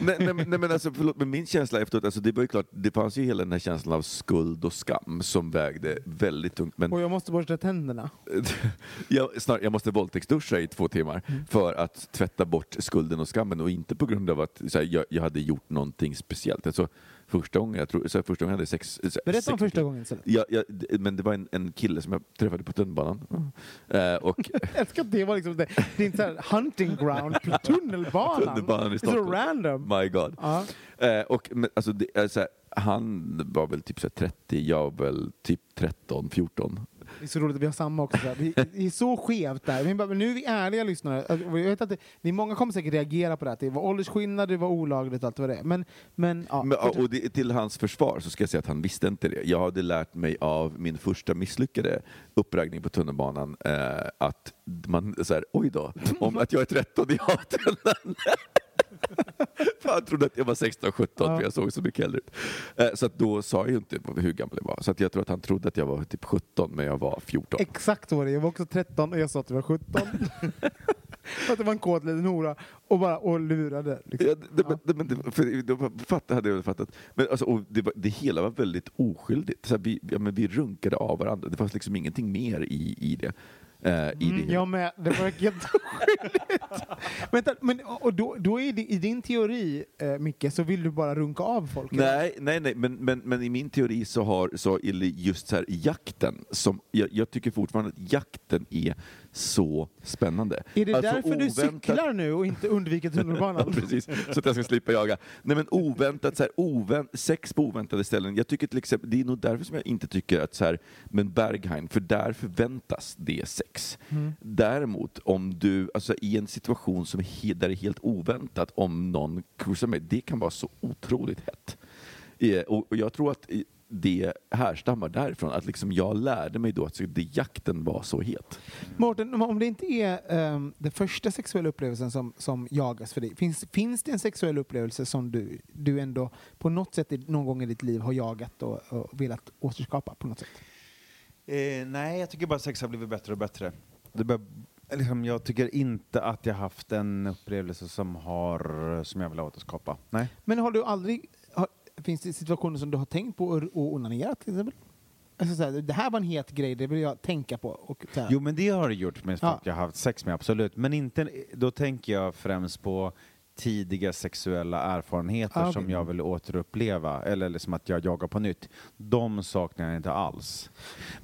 [SPEAKER 3] nej, nej, nej, men alltså, förlåt, men min känsla efteråt, alltså, det var ju klart, det fanns ju hela den här känslan av skuld och skam som vägde väldigt tungt. Men
[SPEAKER 2] Och jag måste borsta tänderna.
[SPEAKER 3] jag, snar, jag måste våldtäktsduscha i två timmar för att tvätta bort skulden och skammen och inte på grund av att här, jag, jag hade gjort någonting speciellt. Alltså, första gången jag, tror, så första gången jag hade sex... Så här,
[SPEAKER 2] Berätta om första gången istället.
[SPEAKER 3] Ja, ja, men det var en, en kille som jag träffade på tunnelbanan. Eh, och
[SPEAKER 2] Jag älskar det var liksom det, din hunting ground på tunnelbanan.
[SPEAKER 3] Tunnelbanan i
[SPEAKER 2] är så
[SPEAKER 3] Stockholm.
[SPEAKER 2] random.
[SPEAKER 3] My God.
[SPEAKER 2] Ja.
[SPEAKER 3] Eh, och, men, alltså, det, är så här, han var väl typ så här, 30, jag var väl typ 13, 14.
[SPEAKER 2] Det är så roligt att vi har samma också. Så här. Vi, det är så skevt där. Men bara, men nu är vi ärliga lyssnare. Alltså, Jag vet att det, det är många kommer säkert reagera på det. Att det var åldersskillnad, det var olagligt och allt vad det är. Men, men, ja,
[SPEAKER 3] Men, och det, till hans försvar så ska jag säga att han visste inte det. Jag hade lärt mig av min första misslyckade uppraggning på tunnelbanan eh, att man, så här, oj då, om att jag är 13 i tunneln. Han trodde att jag var 16, 17
[SPEAKER 2] Ja.
[SPEAKER 3] för jag såg så mycket äldre ut. Eh, så att då sa jag ju inte hur gammal jag var. Så att jag tror att han trodde att jag var typ 17 men jag var 14.
[SPEAKER 2] Exakt så var det. Jag var också 13 och jag sa att jag var 17. För att det var en kåt liten hora och bara och lurade. Liksom.
[SPEAKER 3] Ja, det, det, men, det, för, då fatt, hade jag fattat. Men alltså, och det, var, det hela var väldigt oskyldigt. Så här, vi, ja, men vi runkade av varandra. Det fanns liksom ingenting mer i, i det. Eh, i det
[SPEAKER 2] Mm,
[SPEAKER 3] hela.
[SPEAKER 2] jag med. Det var helt oskyldigt. Vänta, men och då, då är det, i din teori, eh, Micke, så vill du bara runka av folk? eller?
[SPEAKER 3] Nej, nej, nej. Men, men, men i min teori så har så just så här, jakten, som, jag, jag tycker fortfarande att jakten är så spännande.
[SPEAKER 2] Är det
[SPEAKER 3] Alltså,
[SPEAKER 2] därför du
[SPEAKER 3] oväntat-
[SPEAKER 2] cyklar nu och inte undviker
[SPEAKER 3] Ja,
[SPEAKER 2] tunnelbanan?
[SPEAKER 3] precis, så att jag ska slippa jaga. Nej men oväntat, så här, ovänt, sex på oväntade ställen. Jag tycker till exempel, det är nog därför som jag inte tycker att så här, men Berghain, för där förväntas det sex. Däremot om du, alltså i en situation som he, där det är helt oväntat, om någon kursar mig, det kan vara så otroligt hett. Eh, Och, jag tror att det härstammar därifrån, att liksom jag lärde mig då att jakten var så het.
[SPEAKER 2] Mårten, om- det inte är ehm, den första sexuella upplevelsen som, som jagas för dig, finns, finns det en sexuell upplevelse som du, du ändå på något sätt någon gång i ditt liv har jagat och, och velat återskapa på något sätt?
[SPEAKER 4] Eh, nej, jag tycker bara sex har blivit bättre och bättre. Det bör, liksom, jag tycker inte att jag haft en upplevelse som, har, som jag vill återskapa. Nej.
[SPEAKER 2] Men har du aldrig, finns det situationer som du har tänkt på och onanera till exempel? Alltså, så här, det här var en het grej, det vill jag tänka på. Och, så här.
[SPEAKER 4] Jo, men det har det gjort med folk
[SPEAKER 2] Ja.
[SPEAKER 4] jag har haft sex med, absolut. Men inte, då tänker jag främst på tidiga sexuella erfarenheter
[SPEAKER 2] Ah, okej.
[SPEAKER 4] som jag vill återuppleva, eller liksom att jag jagar på nytt. De saknar jag inte alls.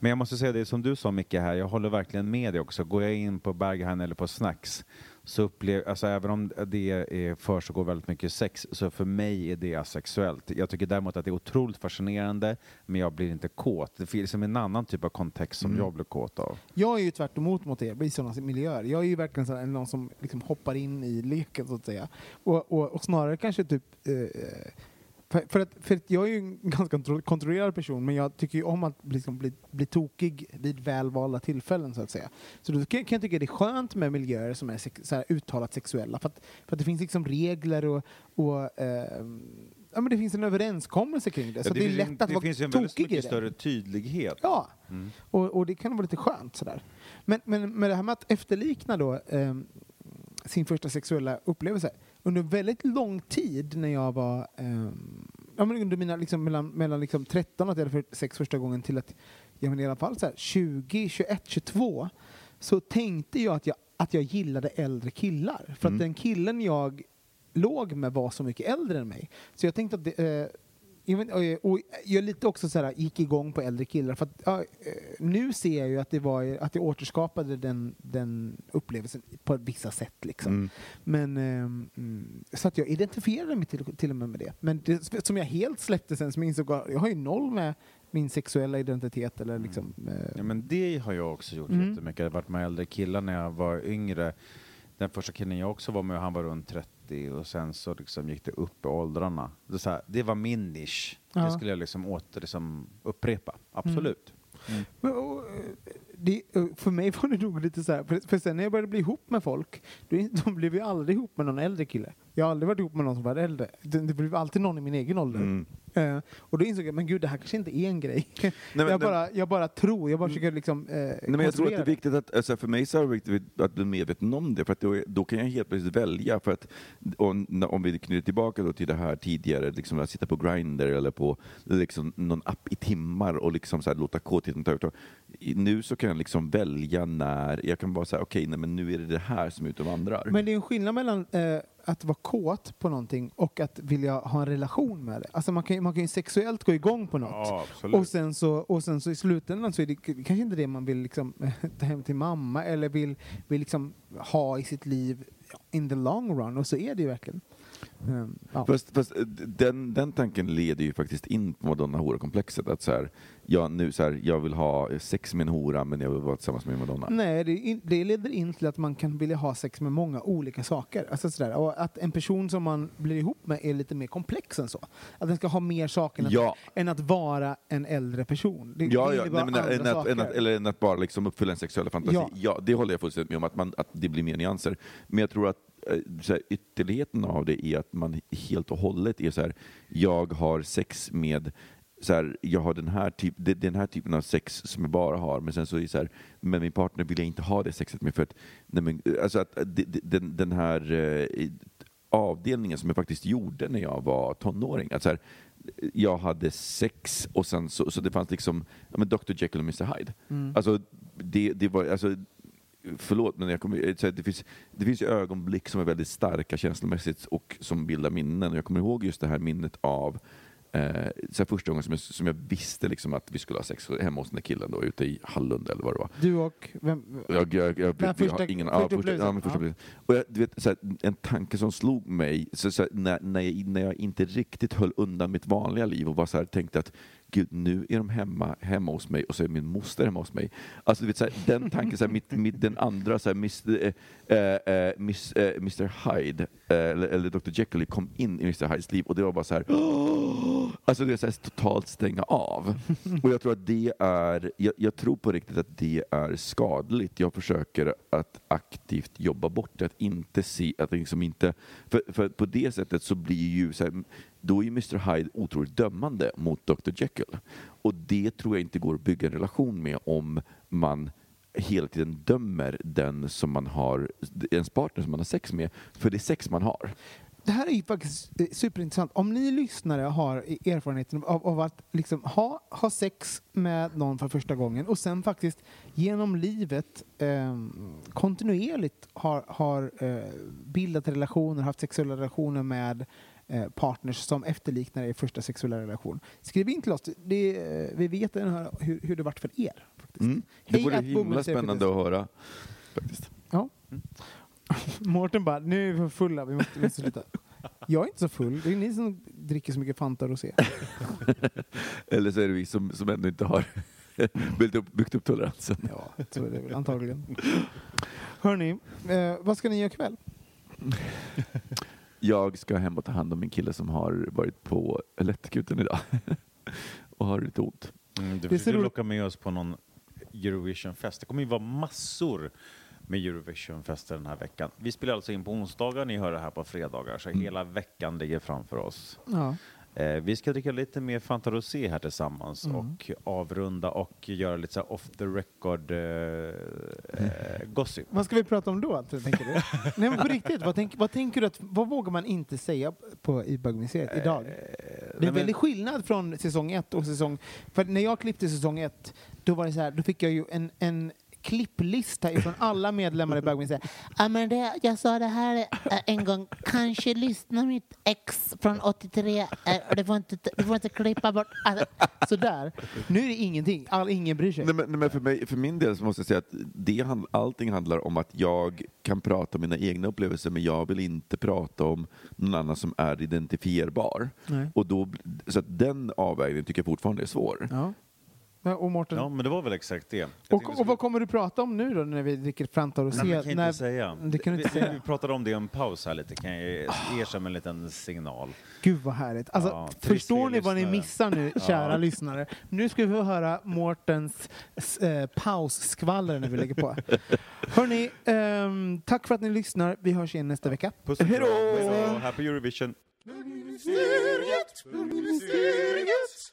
[SPEAKER 4] Men jag måste säga det som du sa Micke här, jag håller verkligen med dig också. Går jag in på Berghain eller på Snacks så upplever, alltså även om det är försiggår väldigt mycket sex, så för mig är det asexuellt. Jag tycker däremot att det är otroligt fascinerande, men jag blir inte kåt. Det finns liksom en annan typ av kontext som jag blir kåt av.
[SPEAKER 2] Jag är ju tvärt emot mot er i sådana miljöer. Jag är ju verkligen sån någon som liksom hoppar in i leken så att säga. Och, och, och snarare kanske typ eh, för, för, att, för att jag är ju en ganska kontro- kontrollerad person men jag tycker ju om att liksom bli, bli tokig vid välvalda tillfällen så att säga. Så då kan, kan jag tycka det är skönt med miljöer som är sex, så här, uttalat sexuella för att, för att det finns liksom regler och, och eh, ja, men det finns en överenskommelse kring det. Så
[SPEAKER 4] Ja,
[SPEAKER 2] det, är lätt
[SPEAKER 4] en,
[SPEAKER 2] att
[SPEAKER 4] det
[SPEAKER 2] vara
[SPEAKER 4] finns en väldigt mycket
[SPEAKER 2] det.
[SPEAKER 4] större tydlighet.
[SPEAKER 2] Ja,
[SPEAKER 4] Mm.
[SPEAKER 2] och, och det kan vara lite skönt sådär. Men, men med det här med att efterlikna då ehm, sin första sexuella upplevelse. Under väldigt lång tid när jag var ehm, ja, men under mina liksom, mellan, mellan liksom 13 och att jag hade för- sex första gången till att ja, men i alla fall så här, 20, 21, 22 så tänkte jag att jag, att jag gillade äldre killar. För att den killen jag låg med var så mycket äldre än mig. Så jag tänkte att det, eh, och, och jag lite också så här, gick igång på äldre killar. För att, ja, eh, nu ser jag ju att, det var, att jag återskapade den, den upplevelsen på vissa sätt. Liksom. Men, ehm, mm, så att jag identifierade mig till, till och med med det. Men det som jag helt släppte sen, som jag insåg att jag har ju noll med min sexuella identitet. Eller liksom, eh,
[SPEAKER 4] Ja, men det har jag också gjort
[SPEAKER 2] Mm.
[SPEAKER 4] jättemycket. Jag har varit med äldre killar när jag var yngre. Den första killen jag också var med, han var runt 30 och sen så liksom gick det upp i åldrarna. Det, så här, det var min nisch.
[SPEAKER 2] Ja.
[SPEAKER 4] Det skulle jag liksom åter liksom upprepa, absolut.
[SPEAKER 2] Men, och, eh, det, eh, för mig var det nog lite så här, för, för sen när jag började bli ihop med folk, då, då blev jag aldrig ihop med någon äldre kille. Jag har aldrig varit ihop med någon som var äldre. Det, det blev alltid någon i min egen ålder.
[SPEAKER 3] Mm.
[SPEAKER 2] Eh, och då insåg jag, men gud det här kanske inte är en grej.
[SPEAKER 3] men
[SPEAKER 2] jag, bara, jag bara tror, jag bara försöker liksom eh,
[SPEAKER 3] Nej, men jag tror att det är viktigt att, alltså för mig så är det viktigt att bli medveten om det, för att då, då kan jag helt plötsligt välja. För att, n- om vi knyter tillbaka då till det här tidigare, liksom att sitta på Grindr eller på liksom, någon app i timmar och liksom så här, låta kåtheten ta över. Nu så kan jag liksom välja när, jag kan bara säga okej, nej, men nu är det det här som är ute och vandrar.
[SPEAKER 2] Men det är en skillnad mellan eh, att vara kåt på någonting och att vilja ha en relation med det. Alltså man kan, ju- man kan ju sexuellt gå igång på något.
[SPEAKER 4] Ja,
[SPEAKER 2] och, sen så, och sen så i slutändan så är det kanske inte det man vill liksom, ta hem till mamma eller vill, vill liksom ha i sitt liv in the long run. Och så är det ju verkligen. Ehm, ja.
[SPEAKER 3] Fast, fast eh, den, den tanken leder ju faktiskt in på madonna hora-komplexet. Att så här, jag, nu, så här, jag vill ha sex med en hora, men jag vill vara tillsammans med madonna.
[SPEAKER 2] Nej, det, in, det leder in till att man kan vilja ha sex med många olika saker. Alltså sådär. Och att en person som man blir ihop med är lite mer komplex än så. Att den ska ha mer saker än, att,
[SPEAKER 3] Ja.
[SPEAKER 2] än att vara en äldre person. Det,
[SPEAKER 3] Ja,
[SPEAKER 2] det
[SPEAKER 3] ja
[SPEAKER 2] är bara
[SPEAKER 3] nej, men,
[SPEAKER 2] andra
[SPEAKER 3] än att,
[SPEAKER 2] saker.
[SPEAKER 3] än att, eller än att bara liksom uppfylla en sexuell fantasi.
[SPEAKER 2] Ja.
[SPEAKER 3] Ja. det håller jag fullständigt med om, att, man, att det blir mer nyanser. Men jag tror att eh, så här, ytterligheten av det är att man helt och hållet är så här, jag har sex med så här, jag har den här, typ, de- den här typen av sex som jag bara har, men sen så är det så här, med min partner vill jag inte ha det sexet med för att, nej men, alltså att eh, den, den här eh, avdelningen som jag faktiskt gjorde när jag var tonåring, att så här, jag hade sex och sen så, så det fanns liksom ja, men Dr Jekyll och Mr Hyde.
[SPEAKER 2] Mm.
[SPEAKER 3] Alltså, det, det var, alltså, förlåt, men jag kommer, det, finns, det finns ögonblick som är väldigt starka känslomässigt och som bildar minnen. Jag kommer ihåg just det här minnet av eh, så första gången som jag, som jag visste liksom att vi skulle ha sex hemma hos den där killen då, ute i Hallunda eller vad det var.
[SPEAKER 2] Du och vem?
[SPEAKER 3] Jag, jag, jag, jag
[SPEAKER 2] första-
[SPEAKER 3] har ingen,
[SPEAKER 2] första
[SPEAKER 3] ja, första, ja, men första
[SPEAKER 2] Ja.
[SPEAKER 3] Och jag, du vet, så här, en tanke som slog mig så, så här, när, när, jag, när jag inte riktigt höll undan mitt vanliga liv och bara så här, tänkte att Gud, nu är de hemma, hemma hos mig och så är min moster hemma hos mig. Alltså, du vet, så här, den tanken, så här, mitt, mitt, den andra, så här, Mr, äh, äh, miss, eh, eh, eh, Mr Hyde, eller, eller Dr Jekyll, kom in i Mr Hydes liv och det var bara så här, alltså det är så här, totalt stänga av. Och jag tror att det är, jag, jag tror på riktigt att det är skadligt. Jag försöker att aktivt jobba bort det, att inte se, att liksom inte, för, för på det sättet så blir ju så här, då är ju Mr Hyde otroligt dömande mot Dr Jekyll. Och det tror jag inte går att bygga en relation med om man hela tiden dömer den som man har, ens partner som man har sex med, för det är sex man har.
[SPEAKER 2] Det här är ju faktiskt eh, superintressant. Om ni lyssnare har e- erfarenheten av, av att liksom ha, ha sex med någon för första gången och sen faktiskt genom livet eh, kontinuerligt har, har eh, bildat relationer, haft sexuella relationer med partners som efterliknar er första sexuella relation. Skriv in till oss. Det, eh, vi vet hur, hur, hur det varit för er. Faktiskt.
[SPEAKER 3] Mm. Det vore
[SPEAKER 2] att
[SPEAKER 3] himla spännande att höra. Faktiskt.
[SPEAKER 2] Ja. Mårten bara, nu är vi för fulla, vi måste, vi måste sluta. Jag är inte så full, det är ni som dricker så mycket Fanta och Rosé.
[SPEAKER 3] Eller så är det vi som, som ändå inte har byggt upp, byggt upp toleransen.
[SPEAKER 2] Ja, så är det väl antagligen. Hörni, eh, vad ska ni göra ikväll?
[SPEAKER 3] Jag ska hem och ta hand om min kille som har varit på lättkuten idag och har lite ont.
[SPEAKER 4] Mm, du
[SPEAKER 2] Det är så
[SPEAKER 4] försöker locka med oss på någon Eurovision-fest. Det kommer ju vara massor med Eurovision-fester den här veckan. Vi spelar alltså in på onsdagar, ni hör det här på fredagar, så
[SPEAKER 3] Mm.
[SPEAKER 4] hela veckan ligger framför oss.
[SPEAKER 2] Ja.
[SPEAKER 4] Eh, vi ska dricka lite mer Fanta Rosé här tillsammans
[SPEAKER 2] Mm.
[SPEAKER 4] och avrunda och göra lite så off the record eh, eh, gossip.
[SPEAKER 2] Vad ska vi prata om då, tänker du? Nej men på riktigt, vad, tänk, vad tänker du att, vad vågar man inte säga på i bögmuseet idag? Det är väldigt skillnad från säsong ett och säsong... För när jag klippte säsong ett, då var det så här, då fick jag ju en, en klipplista ifrån alla medlemmar i men det, jag sa det här eh, en gång, kanske lyssna mitt ex från 83, eh, det får inte, du får inte klippa bort... Alltså, sådär. Nu är det ingenting, all, ingen bryr sig.
[SPEAKER 3] Nej, men, nej, men för, mig, för min del så måste jag säga att det, hand- allting handlar om att jag kan prata om mina egna upplevelser men jag vill inte prata om någon annan som är identifierbar.
[SPEAKER 2] Nej.
[SPEAKER 3] Och då, så den avvägningen tycker jag fortfarande är svår.
[SPEAKER 2] Ja. Ja, Och Mårten,
[SPEAKER 4] Ja, men det var väl exakt det.
[SPEAKER 2] Och, och vad kommer du prata om nu då när vi dricker Fanta Rosé?
[SPEAKER 4] Nej, men jag kan
[SPEAKER 2] När-
[SPEAKER 4] inte säga.
[SPEAKER 2] Det kan du inte
[SPEAKER 4] vi,
[SPEAKER 2] säga.
[SPEAKER 4] vi pratade om det i en paus här lite, kan jag ge som en liten signal.
[SPEAKER 2] Gud vad härligt. Alltså,
[SPEAKER 4] Ja,
[SPEAKER 2] förstår
[SPEAKER 4] för
[SPEAKER 2] ni vad ni missar nu, kära lyssnare? Nu ska vi få höra Mårtens eh, pausskvaller när vi lägger på. Hörni, ehm, tack för att ni lyssnar. Vi hörs igen nästa vecka.
[SPEAKER 4] Puss och
[SPEAKER 2] Hej
[SPEAKER 4] kram.
[SPEAKER 2] då!
[SPEAKER 4] Happy Eurovision!
[SPEAKER 5] Bögministeriet, bögministeriet.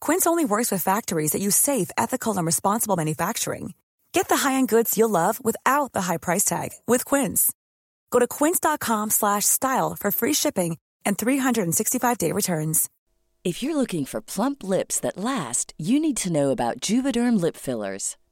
[SPEAKER 6] Quince only works with factories that use safe, ethical, and responsible manufacturing. Get the high-end goods you'll love without the high price tag with Quince. Go to quince.com slash style for free shipping and 365-day returns.
[SPEAKER 7] If you're looking for plump lips that last, you need to know about Juvederm lip fillers.